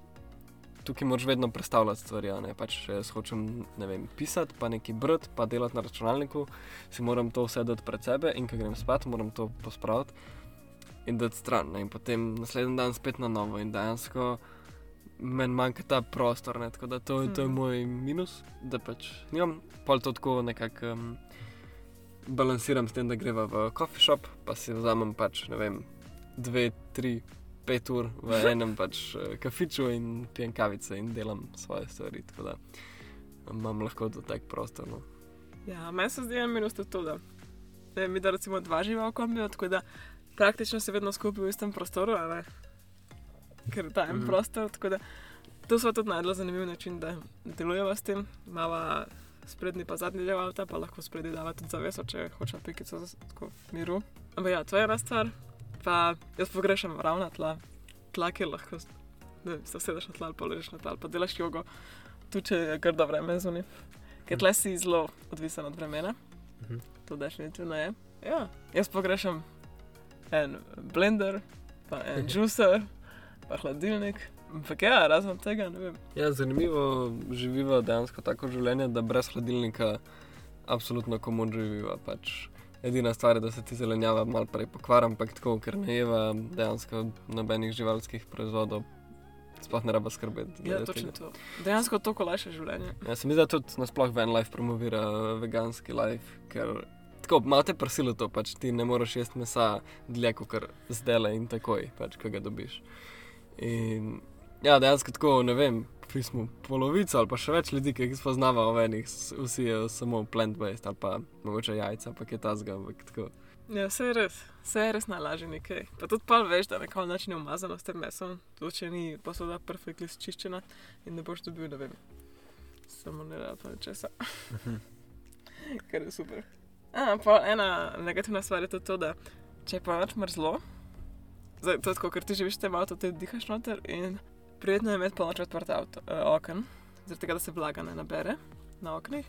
tukaj moraš vedno predstavljati stvari. Pač, če jaz hočem ne vem, pisati, pa nekaj brati, pa delati na računalniku, si moram to vse dati pred sebe in ko grem spat, moram to pospraviti in dati stran. Ne? In potem naslednji dan spet na novo in dejansko. Meni manjka ta prostor, ne? tako da to, to je mhm. moj minus, da pač nimam pol to tako nekako um, balansiram s tem, da greva v coffee shop, pa si vzamem pač ne vem, dve, tri, pet ur v enem pač uh, kafiču in pijem kavice in delam svoje stvari, tako da imam lahko to tak prostor. No. Ja, meni se zdi en minus to, da mi da recimo dva živa v kombiju, tako da praktično se vedno skupaj v istem prostoru, ali ker ta en mm -hmm. prostor. To so tudi najdel zanimiv način, da delujemo s tem. Mava sprednji pa zadnji del avta, pa lahko sprednji dava tudi zaveso, če hočemo pikico za miru. Ampak ja, to je ena stvar. Pa jaz pogrešam ravna tla, tla, ki lahko ne, se sedeš na tla pa ležeš na tla pa delaš jogo, tu če je grdo vreme zunaj. ker tle si zelo odvisen od vremena. Mhm. To definitivno je. Ja, jaz pogrešam en blender, pa en juicer, pa hladilnik. Ampak ja, razen tega ne vem. Ja, zanimivo živiva dejansko tako življenje, da brez hladilnika absolutno komu živiva. Pač edina stvar je, da se ti zelenjava malo prej pokvari, ampak tako, ker ne jeva dejansko nobenih živalskih proizvodov, sploh ne raba skrbeti. Ja, točno tega. to. Dejansko to kolajša življenje. Ja, se mi zdi, da tudi nasploh ven life promovira eh, veganski life, ker tako malo te prisilo to, pač ti ne moreš jesti mesa dlje kot zdaj in takoj, pač, ko ga dobiš. In ja, dejansko tako, ne vem, pismo polovico ali pa še več ljudi, ki jih spoznava v enih, vsi je samo plant-based ali pa mogoče jajca, pa je ta zga, ampak tako. Ja, vse je res, vse je res najlažje nekaj. Pa tudi pa veš, da nekako način je umazano s tem mesom, to če ni posoda perfektno čiščena in ne boš dobil, ne vem, samo ne da pa česa, kar je super. A, pa ena negativna stvar je tudi to, da če je pa noč mrzlo, zdaj to je tako, ker ti živiš tem avtu, ti dihaš noter in prijetno je imeti polnoč odprte avto, eh, okn, zaradi tega, da se vlaga ne nabere na oknih.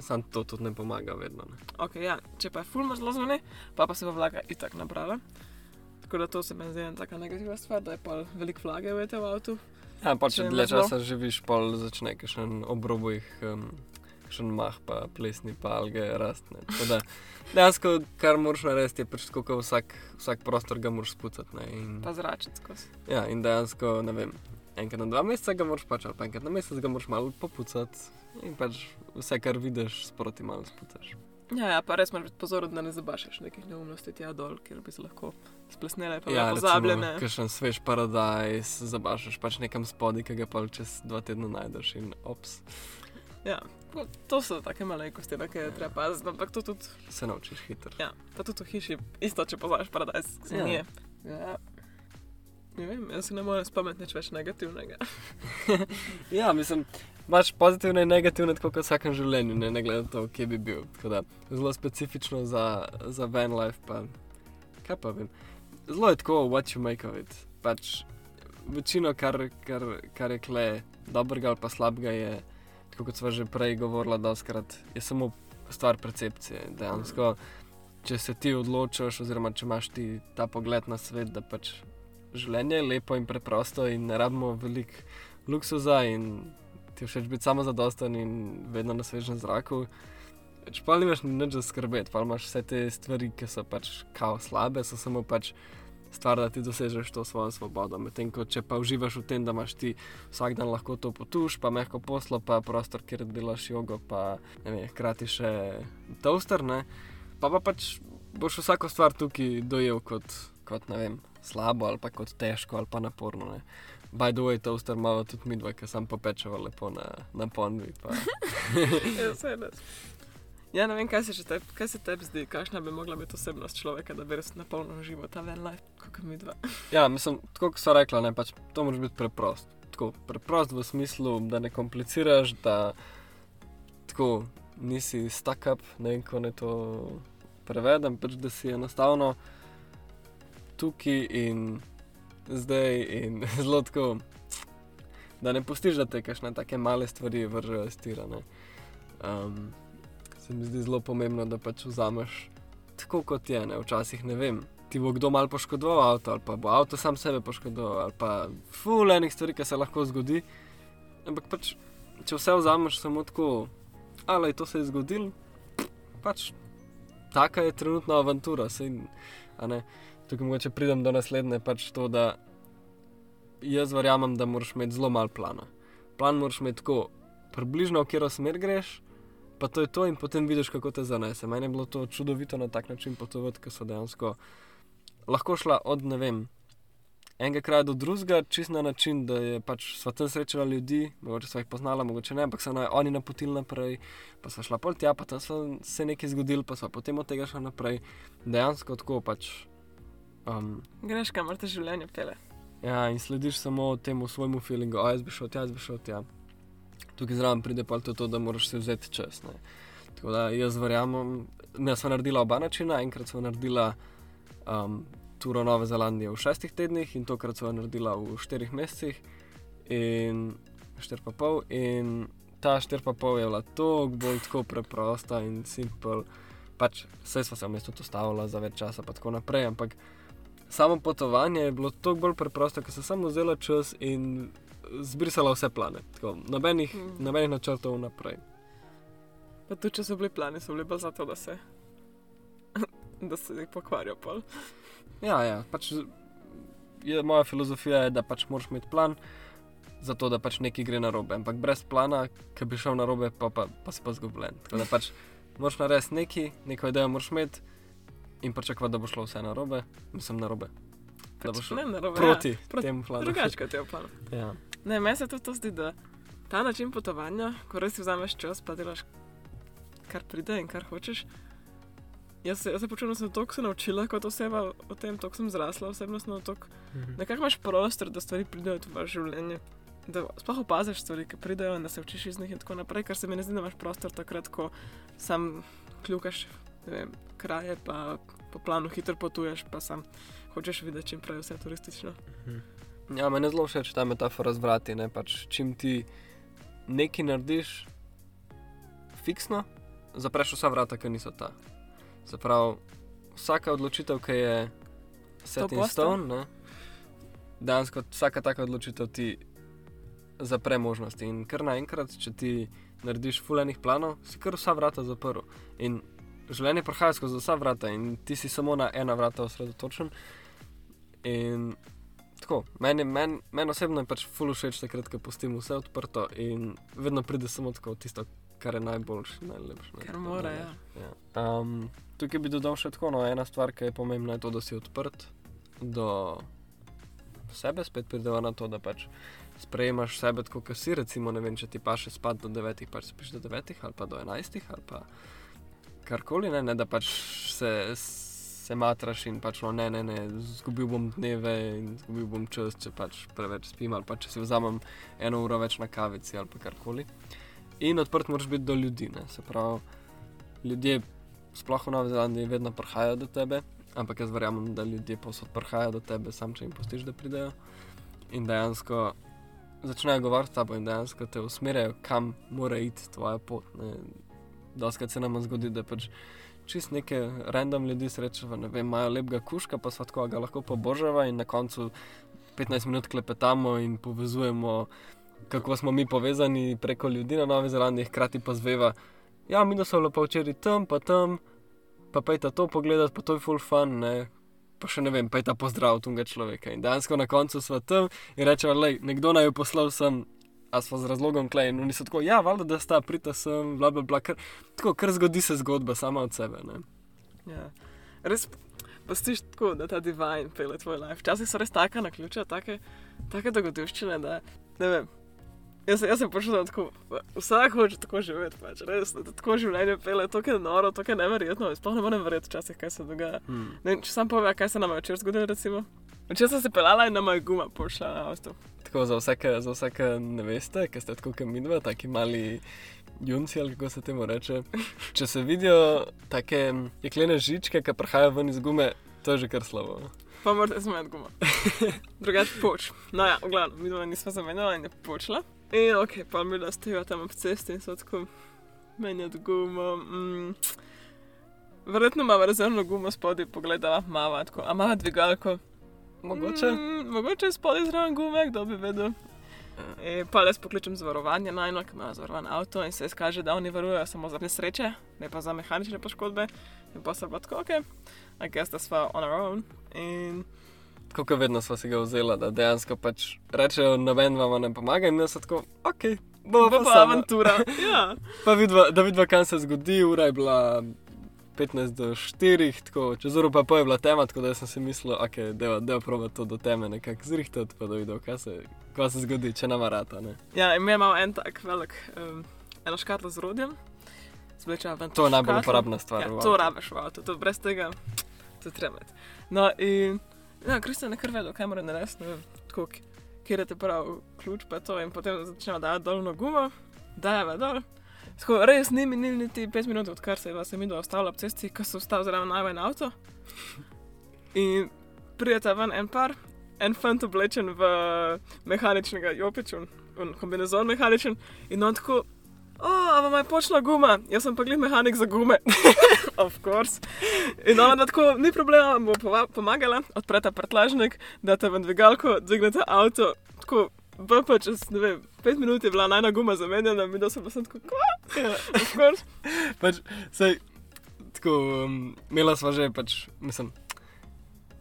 Sam to tudi ne pomaga vedno. Ne. Okay, ja. Če pa je fulmo zelo zunaj, pa, pa se pa vlaga itak nabrala. Tako da to se mi zdi ena taka negativna stvar, da je pa veliko vlage v tem avtu. Ja, pa Če če je dlje časa živiš, pol začne kakšen obroboj, um, kakšen mah, pa plesni, pa alge rastne. Da dejansko, kar moraš narediti, je pač tako, kot vsak, vsak prostor ga moraš spucati. ne, In, Pa zračiti skozi. ja, in dejansko, ne vem, enkrat na dva meseca ga moraš pač, ali pa enkrat na mesec ga moraš malo popucati. In pač vse, kar vidiš, sproti malo spucaš. Ja, ja, pa res moraš biti pozoren, da ne zabašaš nekih neumnosti tja dol, ker bi se lahko splesnele, pa Ja, pozabljene. kakšen svež paradajz, zabašaš pač nekam spodaj, ki ga pa čez dva tedna najdeš in ops, Ja, to- so take malenkosti, na katere treba paziti, ampak to tudi, se naučiš hitro. ja, pa tudi v hiši, isto, če poznaš paradajz, se Ja. nije. Ja. Ne vem, jaz se ne morem spomniti nič več negativnega. Ja, mislim, imaš pozitivne in negativne, tako kot v vsakem življenju, ne, ne glede na to, kje bi bil. Tako da, zelo specifično za, za van life, pa kaj pa vem. Zelo je tako, what you make of it. Pač večino, kar, kar, kar je kle, dobrega ali pa slabega, je, tako kot smo že prej govorili, da skrat je samo stvar percepcije. Dejansko, če se ti odločiš, oziroma če imaš ti ta pogled na svet, da pač življenje je lepo in preprosto in ne rabimo veliko luksuza in ti všeč biti samo zadosten in vedno na svežem zraku. Pa nimaš nič za skrbeti, pa imaš vse te stvari, ki so pač kao slabe, so samo pač stvar, da ti dosežeš to svojo svobodo. Medtem ko če pa uživaš v tem, da imaš ti vsak dan lahko to potuš, pa mehko poslo, pa prostor, kjer delaš jogo, pa ne vem, hkrati še toaster, ne, pa pa pač boš vsako stvar tukaj dojel kot, kot ne vem, slabo ali pa kot težko ali pa naporno. Ne. By the way, toaster imamo tudi mi dva, ki sam popečeva lepo na, na ponvi. Pa. Ja, vse res. Ja, ne vem, kaj se, teb, kaj se tebi zdi, kakšna bi mogla biti osebnost človeka, da bi res napolno živel ta ven life, kot mi dva. Ja, mislim, tako kot so rekla, ne, pač, to moraš biti preprost. Tako, preprost v smislu, da ne kompliciraš, da tako, nisi stuck up, ne vem, kako ne to prevedem, pač, da si enostavno tukaj in zdaj in zelo tako, da ne pustiš, da te kakšne take male stvari vržejo iz tira. ne. Um, se mi zdi zelo pomembno, da pač vzameš tako, kot je. Ne? Včasih ne vem, ti bo kdo mal poškodoval avto, ali pa bo avto sam sebe poškodoval, ali pa fulejnih stvari, ki se lahko zgodi. Ampak pač, če vse vzameš samo tako, ali to se je zgodilo, pač taka je trenutna avantura. Sej, tukaj mogoče pridem do naslednje, pač to, da jaz verjamem, da moraš imeti zelo malo plana. Plan moraš imeti tako, približno v katero smer greš, pa to je to, in potem vidiš, kako te zanese. Meni je bilo to čudovito na tak način potovati, ker so dejansko lahko šla od ne vem. Enega kraja do drugega, čist na način, da je pač sva tam srečala ljudi, mogoče sva jih poznala, mogoče ne, ampak so na, oni napotili naprej, pa sva šla pol tja, pa tam so se nekaj zgodilo, pa sva potem od tega šla naprej. Dejansko tako pač. Um, Greš, kamor te življenje pele. Ja, in slediš samo temu svojemu feelingu, a jaz bi šel tja, jaz bi šel tja. Tukaj zraven pride pa to, da moraš si vzeti čas. Ne. Tako da jaz verjamem, ne sva naredila oba načina, enkrat sva naredila um, turo Nove Zelandije v šestih tednih in tokrat sva naredila v štirih mesecih in štir pa pol. In ta 4,5 je bila tako bolj tako preprosta in simpel. Pač vse smo se v mestu ustavili za več časa, pa tako naprej, ampak samo potovanje je bilo tako bolj preprosto, ker sem samo vzela čas in zbrisala vse plane. Tako, nobenih, Mm. nobenih načrtov naprej. Pa tudi, če so bili plani, so bili bolj zato, da se, da se jih pokvarijo pol. Ja, ja, pač je, moja filozofija je, da pač moraš imeti plan, zato da pač nekaj gre na robe. Ampak brez plana, ki bi šel na robe, pa, pa, pa si pa zgubljen. Tako da pač moraš narediti nekaj, neko idejo moraš imeti in pričakovati, da bo šlo vse na robe, mislim na robe. Da bo Pač, šlo ne, narobe, proti, ja, proti temu planu. Drugače kot je v planu. Ja. Ne, meni se tudi to zdi, da ta način potovanja, ko res si vzameš čas, pa delaš kar pride in kar hočeš. Jaz se, jaz se počutim, da sem toliko se naučila kot oseba o tem, toliko sem zrasla osebnostno, toliko Mhm. nekako imaš prostor, da stvari pridejo v tvoje življenje. Da sploh opaziš stvari, ki pridejo in da se učiš iz njih in tako naprej, ker se mi ne zdi, da imaš prostor takrat, ko sam kljukaš vem, kraje, pa po planu hitro potuješ, pa sam hočeš videti čim prej vse turistično. Ja, meni zelo všeč ta metafora z vrati. Ne? Pač, čim ti nekaj narediš fiksno, zapreš vsa vrata, ki niso ta. Zaprav, vsaka odločitev, ki je set in 100%. stone, ne, dejansko vsaka taka odločitev ti zapre možnosti. In kar naenkrat, če ti narediš fulejnih planov, si kar vsa vrata zaprl. In življenje prihaja skozi vsa vrata, in ti si samo na ena vrata osredotočen. In tako, meni, meni, meni osebno je pač ful všeč takrat, ko pustim vse odprto in vedno pride samo tako tisto, kar je najboljše, najlepše. ne, Ker tako mora, ja. ja. Um, tukaj bi dodal še tako, no, ena stvar, ki je pomembna, je to, da si odprt do sebe, spet prideva na to, da pač sprejemaš sebe tako, kot si, recimo, ne vem, če ti pa še spad do devetih, pač spiš do devetih ali pa do enajstih ali pa karkoli, ne, ne da pač se, se matraš in pač no, ne, ne, ne, zgubil bom dneve in zgubil bom čas, če pač preveč spim ali pa če si vzamem eno uro več na kavici ali pa karkoli. In odprt moraš biti do ljudi, ne, se pravi, ljudje, sploh v Novi Zelandiji, vedno prihajajo do tebe, ampak jaz verjamem, da ljudje posod prihajajo do tebe, sam če jim postiš, da pridejo. In dejansko začnejo govoriti s tabo in dejansko te usmerjajo, kam mora iti tvoja pot. Ne. Doskrat se nam zgodi, da pač čist neke random ljudi srečava, ne vem, imajo lepega kuška, pa sva ga lahko pobožava in na koncu 15 minut klepetamo in povezujemo, kako smo mi povezani preko ljudi na Novi Zelandiji, hkrati pa zveva, ja, mi smo lepo včeraj tam, pa tam, pa pejta to pogledati, pa to je full fun, ne. Pa še ne vem, pa je ta pozdrav tega človeka. In dejansko na koncu smo tam in rečemo, da nekdo naj poslal sem, a smo z razlogom klej. In oni so tako, ja, valjda, da sta prita sem, bla, bla, bla. Kar, tako, kar zgodi se zgodba sama od sebe. Ne? Ja. Res postiš tako, da ta divine pele tvoj life. Včasih so res taka na ključa, take, take dogodivščine, da ne vem. Jaz, jaz se počutim tako, vsak hoče tako živeti, pač, res, da tako življenje pele, to je noro, to je neverjetno, sploh ne morem verjeti včasih, kaj se dogaja. Hmm. Ne, če sam povem, kaj se nam je včeraj zgodilo, recimo. Včeraj sem se pelala in nama je guma pošla na avto. Tako za vsake, za vsake ne veste, ker ste tako kot mi dva, taki mali junci ali kako se temu reče. Če se vidijo take jeklene žičke, ki prihajajo ven iz gume, to je že kar slabo. Pa morate zamenjati gumo. Drugače poč. No ja, v glavnem, mi dva nismo zamenjala in je počela. In ok, pa mi da stojijo tam ob cesti in so tako menjati gumo. Mm. Verjetno ima rezervno gumo spodaj, pogleda, mava tako, a ima dvigalko. Mogoče. Mm, mogoče je spodaj zraven gume, kdo bi vedel. E, pa res pokličem zavarovanje najno, ki ima zavarovan avto in se izkaže, da oni varujejo samo za nesreče, ne pa za mehanične poškodbe. In pa se pa tako, ok, I guess da sva on our own. In Tako kot vedno smo si ga vzeli, da dejansko pač rečejo, noben vam ne pomaga in jaz tako, ok, bo pa pa avantura. ja. Pa vidva, da vidva, kam se zgodi, ura je bila 15 do 4, tako čez uro pa je bila tema, tako da sem si mislil, ok, deva, deva proba to do teme nekako zrihtati, pa da videl, kaj se, kaj se zgodi, če nama rata, ne. ja, in mi imamo en tak velik, um, eno škatlo z rodjem. Zveča ven. To je najbolj uporabna stvar Ja, to avtu. rabiš v avtu, to brez tega, to treba. No, in ja, Kristjan je kar vedel, kaj mora narediti, ne vem, tako, kjer je te prav ključ, pa to, in potem začnemo dajati dol na gumo, dajeva dol. Tako, res ni minil niti 5 minut, odkar se je mi dva ostala ob cesti, ko so vstal zraven najmanj avto. In prijeta ven en par, en fant oblečen v mehaničnega jopiča, v kombinezon mehaničen, in on tako O, a vam je počela guma, jaz sem pa glih mehanik za gume. of course. In ona tako, ni problema, vam bo pomagala, odprete prtlažnik, date v dvigalko, dvignete avto, tako, BP čez, ne vem, pet minut je bila najna guma zamenjana, mi da sem pa sem tako, kva? Ja, pač, sej, tako, um, imela sva že, pač, mislim,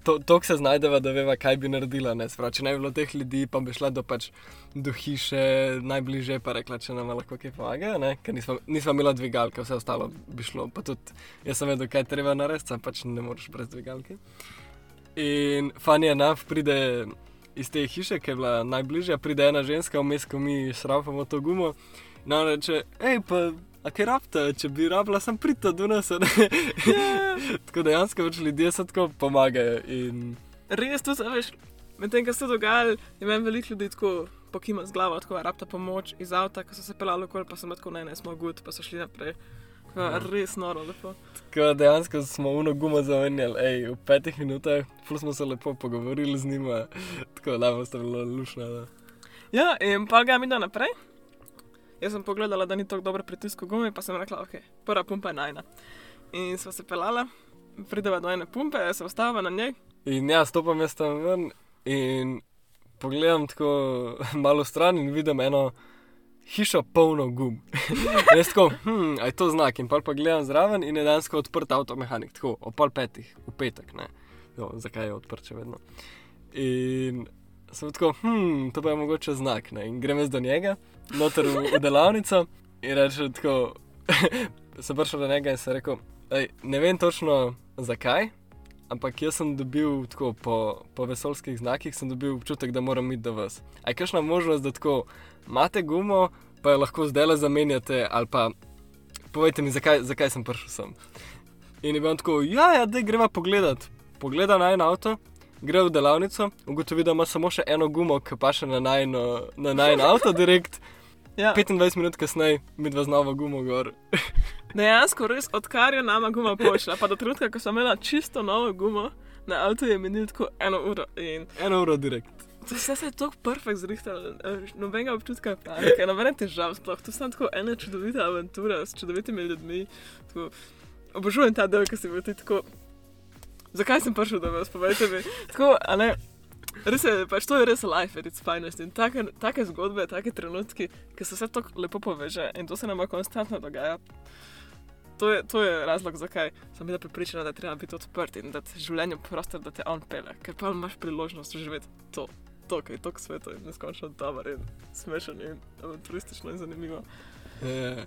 to, to se znajdeva, da veva, kaj bi naredila. Ne? Sprav, če ne bi bilo teh ljudi, pa bi šla do, pač, do hiše najbližje, pa rekla, če nam lahko kaj pomaga, ne? ker nisva, nisva imela dvigalke, vse ostalo bi šlo. Pa tudi jaz sem vedel, kaj treba narediti, sam pač ne moreš brez dvigalke. In Fanja Naf pride iz te hiše, ki je bila najbližja, pride ena ženska, vmes, ko mi šrafamo to gumo. In ona reče, hej, pa a kaj rabite, če bi rabila, sem prita do nas. a ne?" tako dejansko več ljudje se tako pomagajo. In Res, to se veš, medtem ko se je dogajalo, je meni veliko ljudi tako pokima z glavo, tako rabta pomoč iz avta, ko so se pelali okoli, pa sem tako ne, ne smo gut, pa so šli naprej. Tako, Ja. res noro, lepo. tako dejansko smo uno gumo zamenjali, ej, v petih minutah, ful smo se lepo pogovorili z njima, tako da bo sta bilo lušno. Da. Ja, in pa ga mi da naprej. Jaz sem pogledala, da ni tako dobro pritisk v gumi, pa sem rekla, ok, prva pumpa je najna. In smo se pelala, prideva do ene pumpe, se ostava na njej. In ja, stopam jaz tam ven in pogledam tako malo stran in vidim eno hišo polno gum. Jaz tako, hm, aj to znak. In pa pa gledam zraven in je dejansko odprt avtomehanik, tako o pol petih, v petek, ne. Jo, zakaj je odprt še vedno? In sem tako, hm, to pa je mogoče znak, ne. In grem jaz do njega, noter v, v delavnico in reče tako, sem prišel do njega in sem rekel, "Ej, ne vem točno zakaj, ampak jaz sem dobil tako po, po vesolskih znakih, sem dobil občutek, da moram iti do vas. A je kakšna možnost, da tako imate gumo, pa jo lahko zdaj le zamenjate, ali pa povejte mi, zakaj, zakaj sem prišel sem. In je bil tako, ja, ja, da greva pogledat. Pogleda na en avto, gre v delavnico, ugotovi, da ima samo še eno gumo, ki pa še na najno, na najno avto, direkt. Ja, 25 minut kasneje, mi dva z novo gumo gor. dejansko res, odkar je nama guma počela, pa do trenutka, ko sem imela čisto novo gumo, na avtu je minilo tako eno uro. In Eno uro direkt. to vse se je tako perfekt zrihtalo, eh, nobenega občutka panike, nobene težav sploh. To sem tako ena čudovita avantura s čudovitimi ljudmi. Tako, obožujem ta del, ki si bil ti tako. Zakaj sem prišel do vas, povejte mi. Tako, ne. Res je, pač to je res life its finest. In take, take zgodbe, take trenutki, ki se vse tako lepo poveže in to se nam konstantno dogaja. To je, to je razlog, zakaj sem bila pripričana, da je treba biti odprt in da ti življenje prostor, da te on pele, ker pa imaš priložnost živeti to, to kaj je tako sveto in neskončno dober in smešen in avanturistično in zanimivo. Je,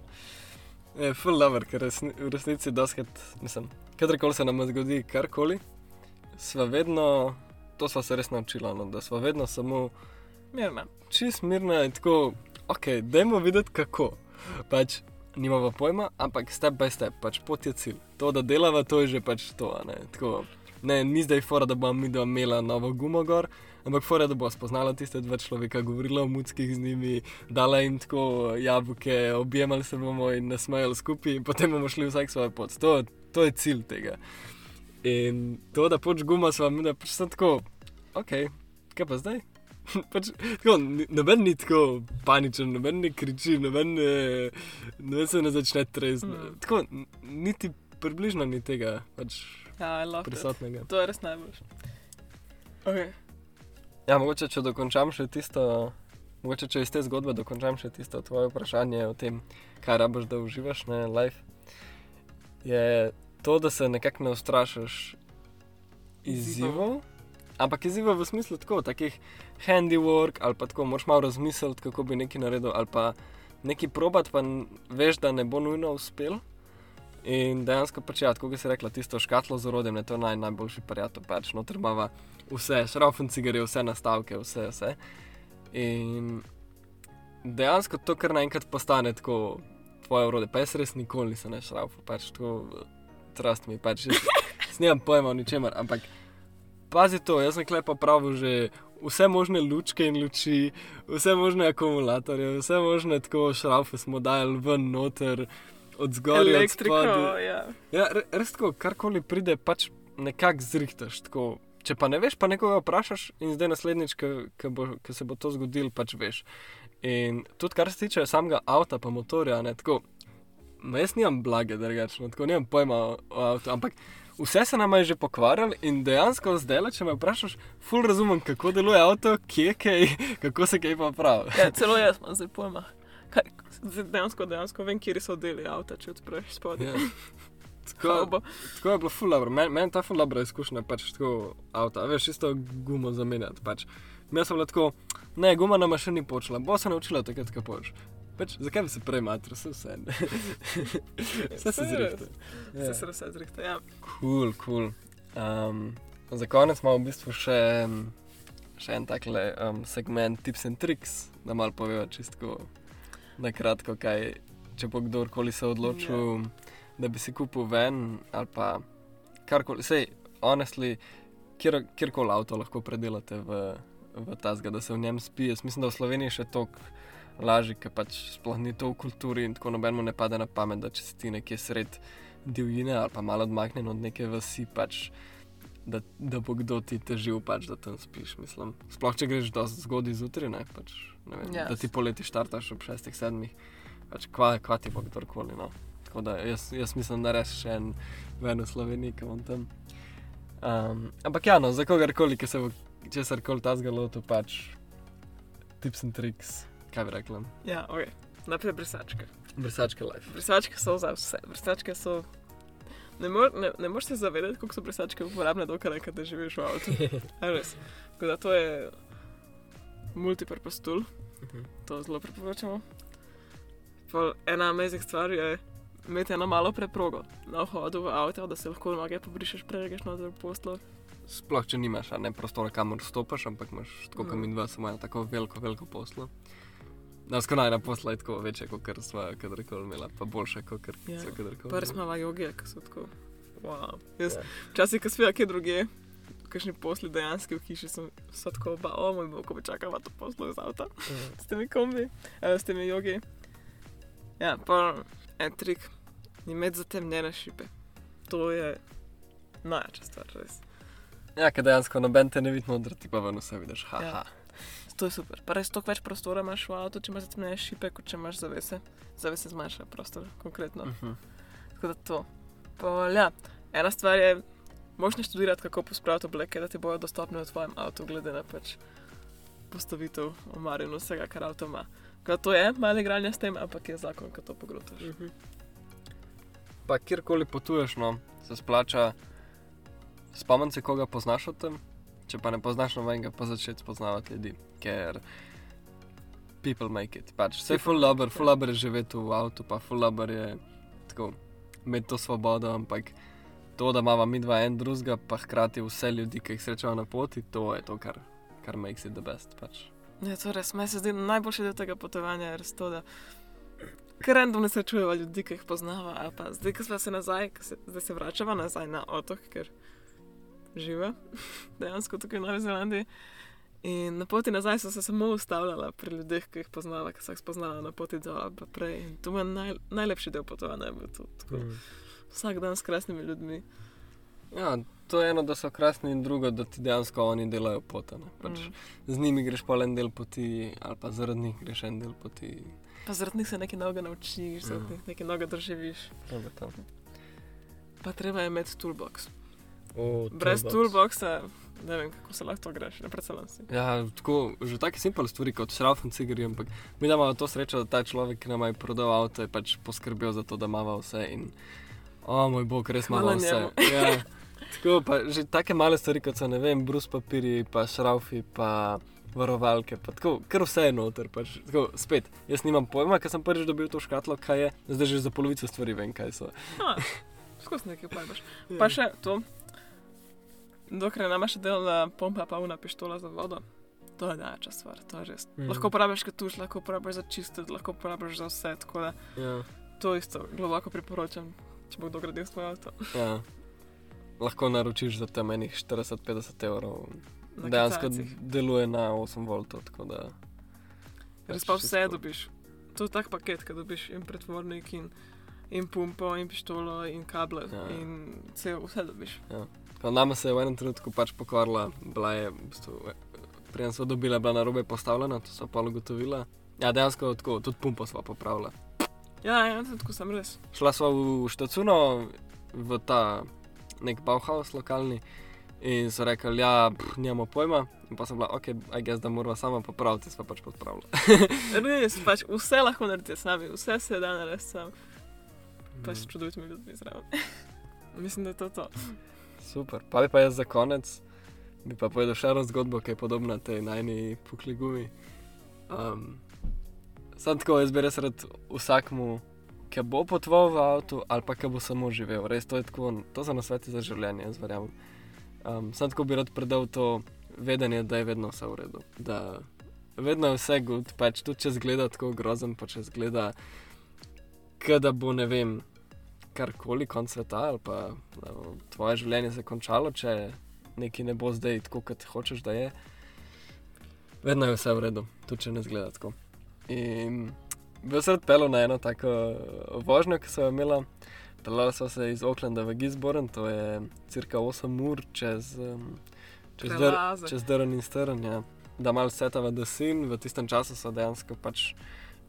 je full lover, ker resni, v resnici doskrat, mislim, kadarkoli se nam zgodi karkoli, sva vedno, to sva se res naučila, no, da sva vedno samo Mirna. čist mirna in tako, ok, dajmo videti kako. Pač nimamo pojma, ampak step by step, pač pot je cilj. To, da delava, to je že pač to. Ne, tako, ne ni zdaj fora, da bomo mi dva imela novo gumo gor. Ampak fora, da bo spoznala tiste dva človeka, govorila o muckih z njimi, dala jim tako jabolke, objemali se bomo in nasmejali skupaj, in potem bomo šli vsak svojo pot. To, to je cilj tega. In to, da pač guma sva mi, da pač sem tako, ok, kaj pa zdaj? pač, tako, noben ni tako paničen, noben ne kriči, noben, ne, noben se ne začne tresti. Mm. Tako, niti približno ni tega pač Ja, love it. prisotnega. To je res najboljše. Okay. Ja, mogoče če dokončam še tisto, mogoče če iz te zgodbe dokončam še tisto tvoje vprašanje o tem, kaj rabiš, da uživaš na live. Je to, da se nekako ne ustrašiš izzivov, ampak izzivov v smislu tako, takih handiwork ali pa tako, moraš malo razmisliti, kako bi nekaj naredil ali pa nekaj probat, pa veš, da ne bo nujno uspel. In dejansko pač, ja, kot si rekla, tisto škatlo z orodjem je to naj, najboljši prijatelj, pač noter imamo vse, šrafen cigaret, vse nastavke, vse, vse. In dejansko to kar naenkrat postane tako tvoje urode, pa jaz res nikoli nisem šrafen, pač tako, trust mi, pač jaz, jaz nimam pojma o ničemer, ampak pazi to, jaz sem klepa pravil že vse možne lučke in luči, vse možne akumulatorje, vse možne tako šrafe smo dajali ven noter. Od zgoraj, od Elektriko, spodaj. ja. Ja, re- res tako, karkoli pride, pač nekako zrihtaš. Tako. Če pa ne veš, pa nekoga vprašaš in zdaj naslednjič, ko se bo to zgodilo, pač veš. In tudi kar se tiče samega avta, pa motorja, ne tako. Ma jaz nimam blage, drugačno, tako nimam pojma o, o avtu, ampak vse se nam je že pokvarilo in dejansko zdaj, če me vprašaš, ful razumem, kako deluje avto, kje je kako se kaj pa pravi. Ja, celo jaz imam zdaj pojma. Kaj, dejansko, dejansko vem, kje so deli avta, če odpreš spodaj. Ja. Tako, tako je bilo ful dobro. Meni men ta ful dobra izkušnja, pač tako avto, veš, isto gumo zamenjati. Pač. Jaz sem lahko, ne, guma nama še ni počela, bo se naučila takrat, ko poč. Pač, zakaj bi se prej matro, vse vse. vse se zrihta. Vse se vse zrihta, ja. Kul, kul. Um, za konec imamo v bistvu še, še en takle um, segment tips and tricks, da malo povejo čistko na kratko, kaj, če bo kdorkoli se odločil. Yeah da bi si kupil ven ali pa karkoli. Sej, honestly, kjer, kjerkoli avto lahko predelate v, v ta zgled, da se v njem spi. Jaz mislim, da v Sloveniji še toliko lažje, ker pač sploh ni to v kulturi in tako nobenemu ne pade na pamet, da če si ti nekje sred divjine ali pa malo odmaknjen od neke vasi, pač. Da, da bo kdo ti težil, pač, da tam spiš. Mislim. Sploh če greš do zgodaj zjutraj, ne, pač, ne vem, yes. da ti poleti štartaš ob 6-7, pač, kva, kva ti bo kdorkoli. No. Tako da jaz, jaz mislim, da res še en ven v Sloveniji, ki vam tam. Um, ampak ja, no, za kogarkoli, ki se bo česar koli ta zgalo, to pač tips and tricks, kaj bi rekla. Ja, ok. Najprej brisačke. Brisačke life. Brisačke so za vse. Brisačke so. Ne, mor, ne, ne moreš se zavedati, kako so brisačke uporabne, reka, da živiš v avtu. Res. Tako da to je multipurpose tool. Mhm. To zelo priporočamo. Ena amazing stvar je, imeti eno malo preprogo na vhodu v avto, da se lahko noge pobrišeš, preveč na poslo. Sploh če nimaš ne prostora, kamor stopiš, ampak imaš tako, kot mm. mi dva, samo eno tako veliko, veliko poslo. Na skoraj na posla je tako večje, kot kar smo kadarkoli imeli, pa boljše, kot kar yeah. so ja. kadarkoli. Prvi smo v jogi, ki so tako. Wow. Jaz, yeah. Ja. Včasih, ko smo kje druge, kakšni posli dejansko v hiši, sem tako, ba, o moj bog, ko bi čakala to poslo iz avta. Mm. S temi kombi, eh, s temi jogi. Ja, pa en trik, ni imeti zatemnjene šipe. To je najjača stvar, res. Ja, ker dejansko noben te ne vidi modro, ti pa ven vse vidiš. Ha, ja. To je super. Pa res toliko več prostora imaš v avtu, če imaš zatemnjene šipe, kot če imaš zavese. Zavese zmanjša prostor, konkretno. Uh mhm. -huh. Tako da to. Pa, ja, ena stvar je, možeš študirati, kako pospraviti obleke, da ti bodo dostopne v tvojem avtu, glede na pač postavitev omar in vsega, kar avto ima. Kaj to je, malo igranja s tem, ampak je zakon, ki to pogrutaš. Uh mhm. -huh. Pa kjerkoli potuješ, no, se splača spomniti koga poznaš od tem. Če pa ne poznaš nobenega, pa začeti spoznavati ljudi, ker people make it. Pač, vse je full dobro, full dobro je živeti v avtu, pa full dobro je tako, imeti to svobodo, ampak to, da imamo mi dva en drugega, pa hkrati vse ljudi, ki jih srečamo na poti, to je to, kar, kar makes it the best. Pač. Ja, to res, meni se zdi najboljši del tega potovanja, res to, da random ne srečujemo ljudi, ki jih poznamo. Zdaj, ko smo se nazaj, zdaj se vračamo nazaj na otok, ker žive dejansko tukaj v Novi Zelandiji. In na poti nazaj so se samo ustavljala pri ljudeh, ki jih poznala, ki so jih spoznala na poti dol ali pa prej. In to je naj, najlepši del potovanja, to, tako, mm. vsak dan s krasnimi ljudmi. Ja, to je eno, da so krasni, in drugo, da ti dejansko oni delajo pot. Pač mm. Z njimi greš pa en del poti, ali pa zaradi njih greš en del poti. Pa zaradi njih se nekaj novega naučiš, zaradi mm. njih nekaj novega doživiš. Pa treba je imeti toolbox. O, Brez toolboxa. Ne vem, kako se lahko greš, ne predstavljam si. Ja, tako, že tako simpel stvari kot šrauf in cigarij, ampak mi imamo to srečo, da ta človek, ki nam je prodal avto, je pač poskrbel za to, da imamo vse. In, o moj bog, res imamo vse. Ja. Tako, pa, že take male stvari, kot so, ne vem, brus papiri, pa šraufi, pa varovalke, pa tako, ker vse je noter. Pač, tako, spet, jaz nimam pojma, ker sem prvič dobil to škatlo, kaj je, zdaj že za polovico stvari vem, kaj so. Skozi nekaj pojmaš. Ja. Pa še to, dokler namaš delna pompa, pa una pištola za vodo. To je največja stvar, to je res. Mm. Lahko uporabiš kot tuš, lahko uporabiš za čistiti, lahko uporabiš za vse. Da, ja. To isto, globoko priporočam, če bo kdo gradil svoj avto. Ja lahko naročiš za tam enih 40-50 evrov. Na Dejansko kacajcih. deluje na 8 voltov. Res pa vse dobiš. To je tak paket, ki dobiš in pretvornik, in, in pumpo, in pištolo, in kable. Ja. In vse, vse dobiš. Ja. Nama se je v enem trenutku pač pokvarila, bila je, v bistvu, prej smo dobila, bila na robe postavljena, to so pa ugotovila. Ja, dejansko tako, tudi pumpo smo popravili. Ja, ja, tako sem res. Šla sva v Štacuno, v ta nek Bauhaus lokalni. In so rekli, da ja, nimamo pojma. In pa sem bila, ok, aj gess, da moramo sama popraviti, sva pač popravila. Res, pač vse lahko naredite sami, vse se da narediti sam. Pač Mhm. čudovitimi ljudmi zraven. Mislim, da je to to. Super. Pa pa jaz za konec, bi pa povedal še eno zgodbo, ki je podobna tej najni pukli gumi. Um, sam tako, jaz bi res rad vsakmu, ki bo potoval v avtu ali pa ki bo samo živel. Res to je tako, to so nasveti za življenje, jaz verjamem. Um, sam tako bi rad predal to vedenje, da je vedno vse v redu. Da vedno je vse gud, pač tudi če zgleda tako grozen, pa če zgleda, da bo ne vem karkoli konc sveta ali pa bo tvoje življenje se končalo, če nekaj ne bo zdaj tako, kot hočeš, da je. Vedno je vse v redu, tudi če ne zgleda tako. In bil sem odpeljal na eno tako vožnjo, ki sem jo imela. Peljala sem se iz Oaklanda v Gisborne, to je cirka 8 ur čez, um, čez, dr, Prelazek. čez Drn in Strn. Ja. Da malo setava do sin, v tistem času so dejansko pač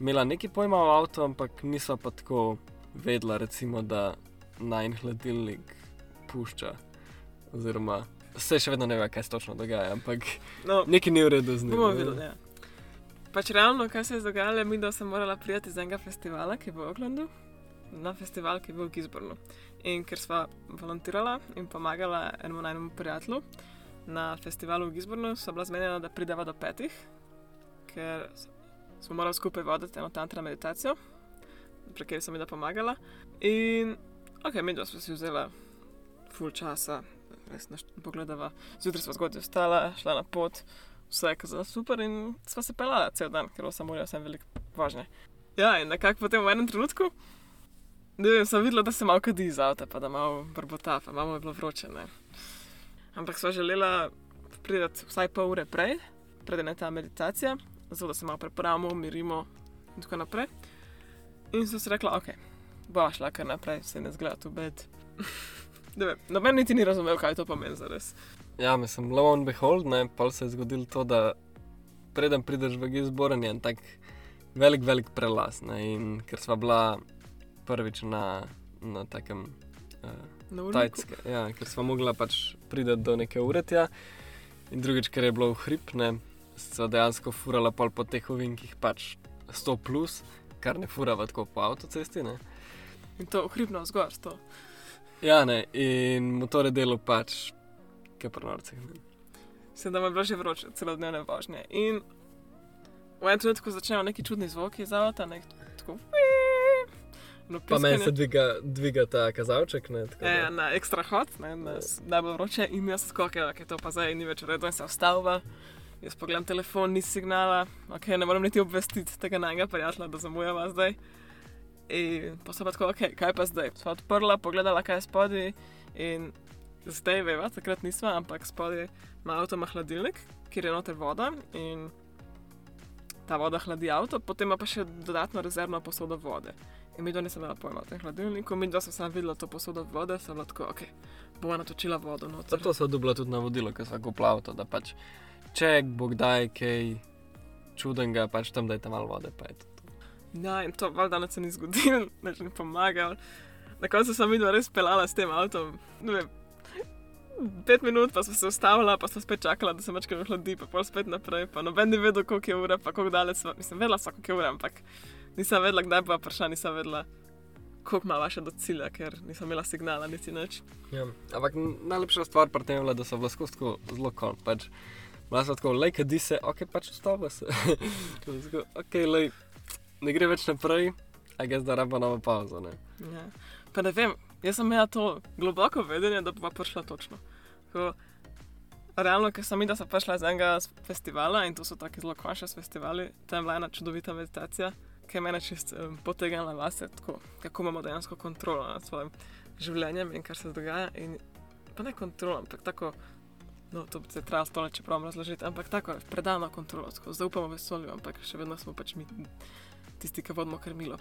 imela neki pojma o avtu, ampak niso pa tako vedela, recimo, da naj hladilnik pušča. Oziroma, vse še vedno ne ve, kaj se točno dogaja, ampak No, nekaj ni v redu z njim. bomo videli. Ja. Pač realno, kaj se je dogajalo, mi da sem morala priti iz enega festivala, ki je v Oaklandu, na festival, ki je bil v Gisbornu. In ker sva volontirala in pomagala enemu najnemu prijatelju na festivalu v Gisbornu, so bila zmenjena, da prideva do petih, ker smo morali skupaj voditi eno tantra meditacijo, pri kateri sem ji da pomagala. In ok, mi dva smo si vzela full časa, res naš pogledava. Zjutraj smo zgodaj vstala, šla na pot, vse je kazalo super in sva se pelala cel dan, ker sem morala sem veliko važne. Ja, in nekako potem v enem trenutku, ne sem videla, da se malo kadi iz avta, pa da malo brbota, pa malo je bilo vroče. Ne. Ampak sva želela priti vsaj pol ure prej, preden je ta meditacija, zato da se malo prepravimo, umirimo in tako naprej. In sem si rekla, ok, bova šla kar naprej, se ne zgleda tu bed. Vem, noben niti ni razumel, kaj to pomeni za res. Ja, mislim, lo and behold, ne, pa se je zgodilo to, da preden prideš v Gisborne, je en tak velik, velik prelaz. Ne, in ker sva bila prvič na, na takem uh, Na urniku. tajcke, ja, ker sva mogla pač priti do neke uretja, in drugič, ker je bilo v hrib, ne, sva dejansko furala pol po teh ovinkih pač 100 plus, kar ne furava tako po avtocesti. Ne. In to hribno zgor, to. Ja, ne, in motor je delo pač, ki je ne. Se da mu je bilo že vroče, celodnevne vožnje. In v enem trenutku začnejo neki čudni zvoki iz avta, nek tako. No, Pa meni se dviga, dviga ta kazalček. Ne, tako ja, na ekstra hot, ne, na s- najbolj vroče in jaz skokaj, da je to pa zdaj ni več v redu in se vstavlja. Jaz pogledam telefon, ni signala, ok, ne morem niti obvestiti tega najnega prijatelja, da zamujava zdaj. In pa sem pa tako, ok, kaj pa zdaj? Sva odprla, pogledala, kaj je spodaj in zdaj veva, takrat nisva, ampak spodaj ima avto ima hladilnik, kjer je noter voda in ta voda hladi avto, potem ima pa še dodatno rezervno posodo vode. In mi dva nisem imela pojma o tem hladilniku, mi dva sem samo videla to posodo vode, sem bila tako, ok, bomo natočila vodo noter. Zato so dobila tudi navodilo, ker so kupila avto, da pač, če bo kdaj kaj čudenega, pač tam dajte malo vode. Je. Ja, in to valjda ne se ni zgodilo, neč ni pomagal. Na koncu sem videla res pelala s tem avtom. Vem, pet minut pa sem se ustavila, pa sem spet čakala, da se mačka ohladi, pa pol spet naprej. Pa noben ni vedel, koliko je ura, pa koliko daleč smo. Mislim, vedela sem, koliko je ura, ampak nisem vedela, kdaj bo prišla, nisem vedela, koliko ima vaša do cilja, ker nisem imela signala, niti nič. Ja. Ampak najlepša stvar pri tem je, da so vlasko tako zelo kon. Pač, Bila so tako, lej, kadi se, ok, pač ustavlja se. tako, ok, lej, ne gre več naprej, a ga zdaj raba nova pauza. Ne? Ja. Pa ne vem, jaz sem imela to globoko vedenje, da bo prišla točno. Ko, realno, ker sem videla, da sem prišla iz enega s- festivala in to so tako zelo konšni festivali, tam je bila ena čudovita meditacija, ki je mene čist um, potegnila tako, kako imamo dejansko kontrolo nad svojim življenjem in kar se dogaja. In, pa ne kontrolo, ampak tako. No, to bi se trebalo stole, če pravim razložiti, ampak tako je, predano kontrolo, tako zaupamo vesolju, ampak še vedno smo pač mi tisti, ki vodimo krmilo.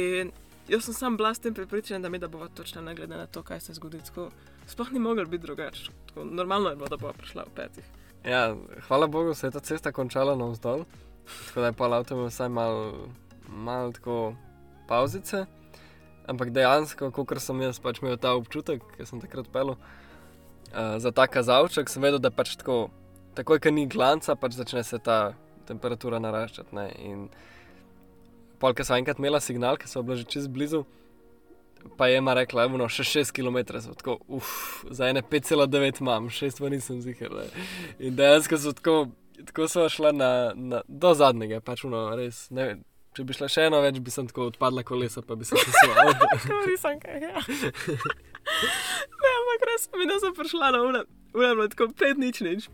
In jaz sem sam bila s tem prepričana, da mi da bova točno, ne glede na to, kaj se zgodi. Tako, sploh ni mogel biti drugače. Tako, Normalno je bilo, da bova prišla v petih. Ja, hvala Bogu, se je ta cesta končala navzdol. Tako da je pol avto imel vsaj malo mal tako pauzice. Ampak dejansko, kot sem jaz pač imel ta občutek, ker sem takrat pel, uh, za ta kazalček sem vedel, da pač tako, takoj, ko ni glanca, pač začne se ta temperatura naraščati. Ne? In polka sem enkrat imela signal, ki so bili že čez blizu. Pa je ima rekla, da je še 6 km, tako, uf, za ene 5,9 imam, 6 pa nisem zihar. In dejansko so tako, tako so šla na, na, do zadnjega, pač uno, res. Ne, če bi šla še eno več, bi sem tako odpadla kolesa, pa bi se posla. Tako nisem kaj. Ja. Ne, ampak res, mi da sem prišla na ura, ura je bilo tako 5 nič nič.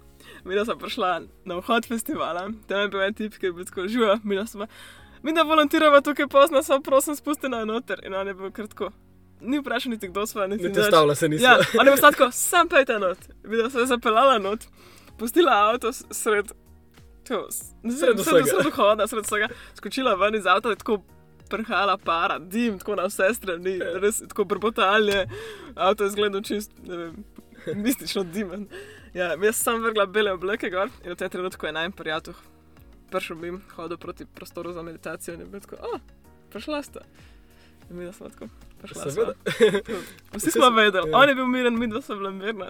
Mi da sem prišla na vhod festivala, tam je bil en tip, ki je bil tako živa, mi da smo. Mi da volontiramo tukaj pozno, samo prosim, spusti na noter. In on je bil kratko. Ni vprašal niti kdo svoje, niti kdo. Stavila se nisem. Ja, on je bil sladko, sam pejte not. Videla se je zapeljala not, pustila avto sred Sred hoda, sred vsega, skočila ven iz avta, tako prhala para, dim, tako na vse strani, res tako brbotalje, avto je zgledno čist, ne vem, mistično dimen. Ja, jaz sem vrgla bele obleke gor in v tem trenutku je najem prijatelj prišel bi hodil proti prostoru za meditacijo in je bil tako, oh, prišla sta. In mi smo tako, prišla sta. Vsi smo vedeli, ja. on je bil miren, mi dva smo bili mirni.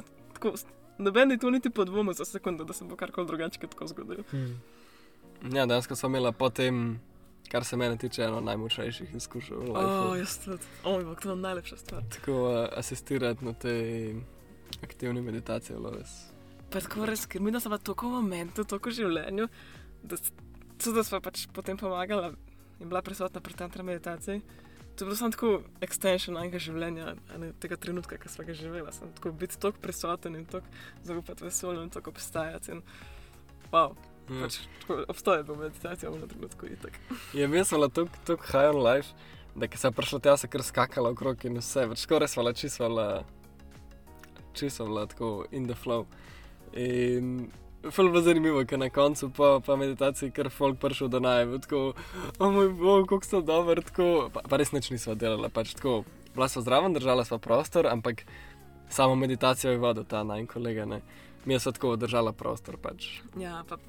Noben ni tu niti po dvomu za sekundo, da se bo karkoli drugače tako zgodilo. Hmm. Ja, dejansko smo imeli potem, kar se mene tiče, eno najmočnejših izkušenj. Oh, jaz tudi. Oh, bog, to je najlepša stvar. Tako uh, asistirati na tej aktivni meditaciji, loves. Pa tako res, ker mi smo tako v momentu, tako v življenju, da, da smo pač potem pomagali in bila prisotna pri tej meditaciji. To je bilo samo tako extension enega življenja, ne, tega trenutka, ki smo ga živeli. Sem tako biti tako prisoten in tako zaupati vesolju in tako obstajati. In, wow. Mm. Pač, obstaja pa meditacija v trenutku. Je mislila tako high on life, da se je prišla tja, se kar skakala okrog in vse, več skoraj svala čisto, čisto tako in the flow. In Ful bo zanimivo, ker na koncu pa, pa meditacije, ker folk prišel do najbolj, tako, o moj bog, kako so dobri, tako, pa, pa res nič niso delali, pač tako, bila so zdrava, držala sva prostor, ampak samo meditacijo je vodil ta naj kolega, ne. Mi smo tako držala prostor, pač. Ja, pa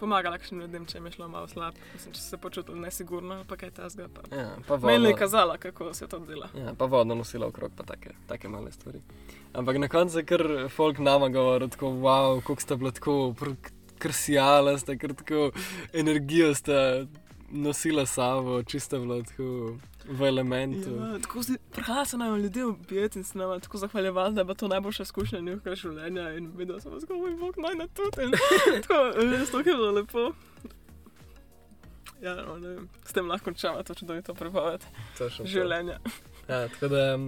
pomagala kakšnim ljudem, če mi je šlo malo slab, mislim, če se počutil nesigurno, pa kaj ta zga. Pa. Ja, pa vodo. Meni je kazala, kako se to dela. Ja, pa vodno nosila okrog, pa take, take male stvari. Ampak na koncu je kar folk nama govoril, tako, wow, koliko ste bili tako, kar sijala ste, kar tako energijo ste nosila sabo, čisto bilo tako v elementu. Ja, tako si prihajal se nam ljudje ubijati in se nam tako zahvaljeval, da je to najboljša izkušnja njihovega življenja in videl sem, kako je Bog naj na tudi. Tako, res to je bilo lepo. Ja, no, ne vem, s tem lahko končamo to čudovito prepoved življenja. Ja, tako da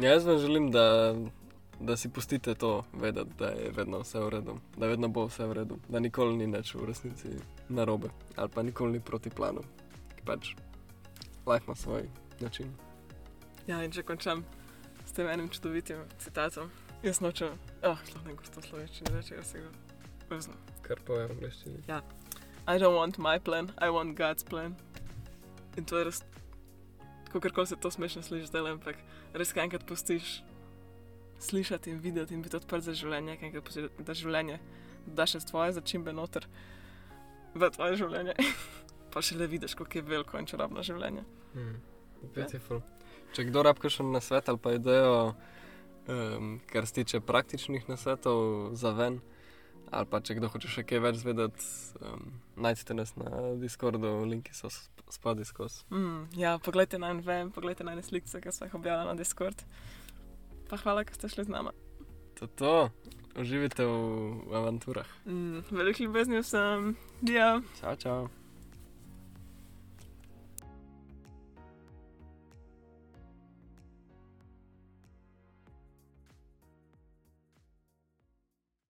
jaz vam želim, da da si pustite to vedeti, da je vedno vse v redu, da vedno bo vse v redu, da nikoli ni več v resnici na robe ali pa nikoli ni proti planu. Pač, life ima svoj način. Ja, in če končam s tem enim čudovitim citatom, jaz nočem, ah, oh, lahko ne gosto slovenščine, reče jaz se ga vezno. Kar povem v angleščini. Ja, I don't want my plan, I want God's plan. In to je res, kako se to smešno sliši, zdaj ampak res, enkrat pustiš slišati in videti in biti odprt za življenje, kaj da življenje da še svoje začimbe noter v tvoje življenje. pa še le vidiš, kako je veliko in čarobno življenje. Mm, ja. Če kdo rabka še na svet ali pa idejo, um, kar se tiče praktičnih nasvetov za ven, ali pa če kdo hoče še kaj več zvedeti, um, najdete nas na Discordu, linki so spodaj skozi. Mm, ja, poglejte na NVM, poglejte na slike, ki so jih objavili na Discord pa hvala, da ste šli z nami. To je to, uživite v, v avanturah. Mm, Veliko ljubezni vsem, ja. Čau, čau.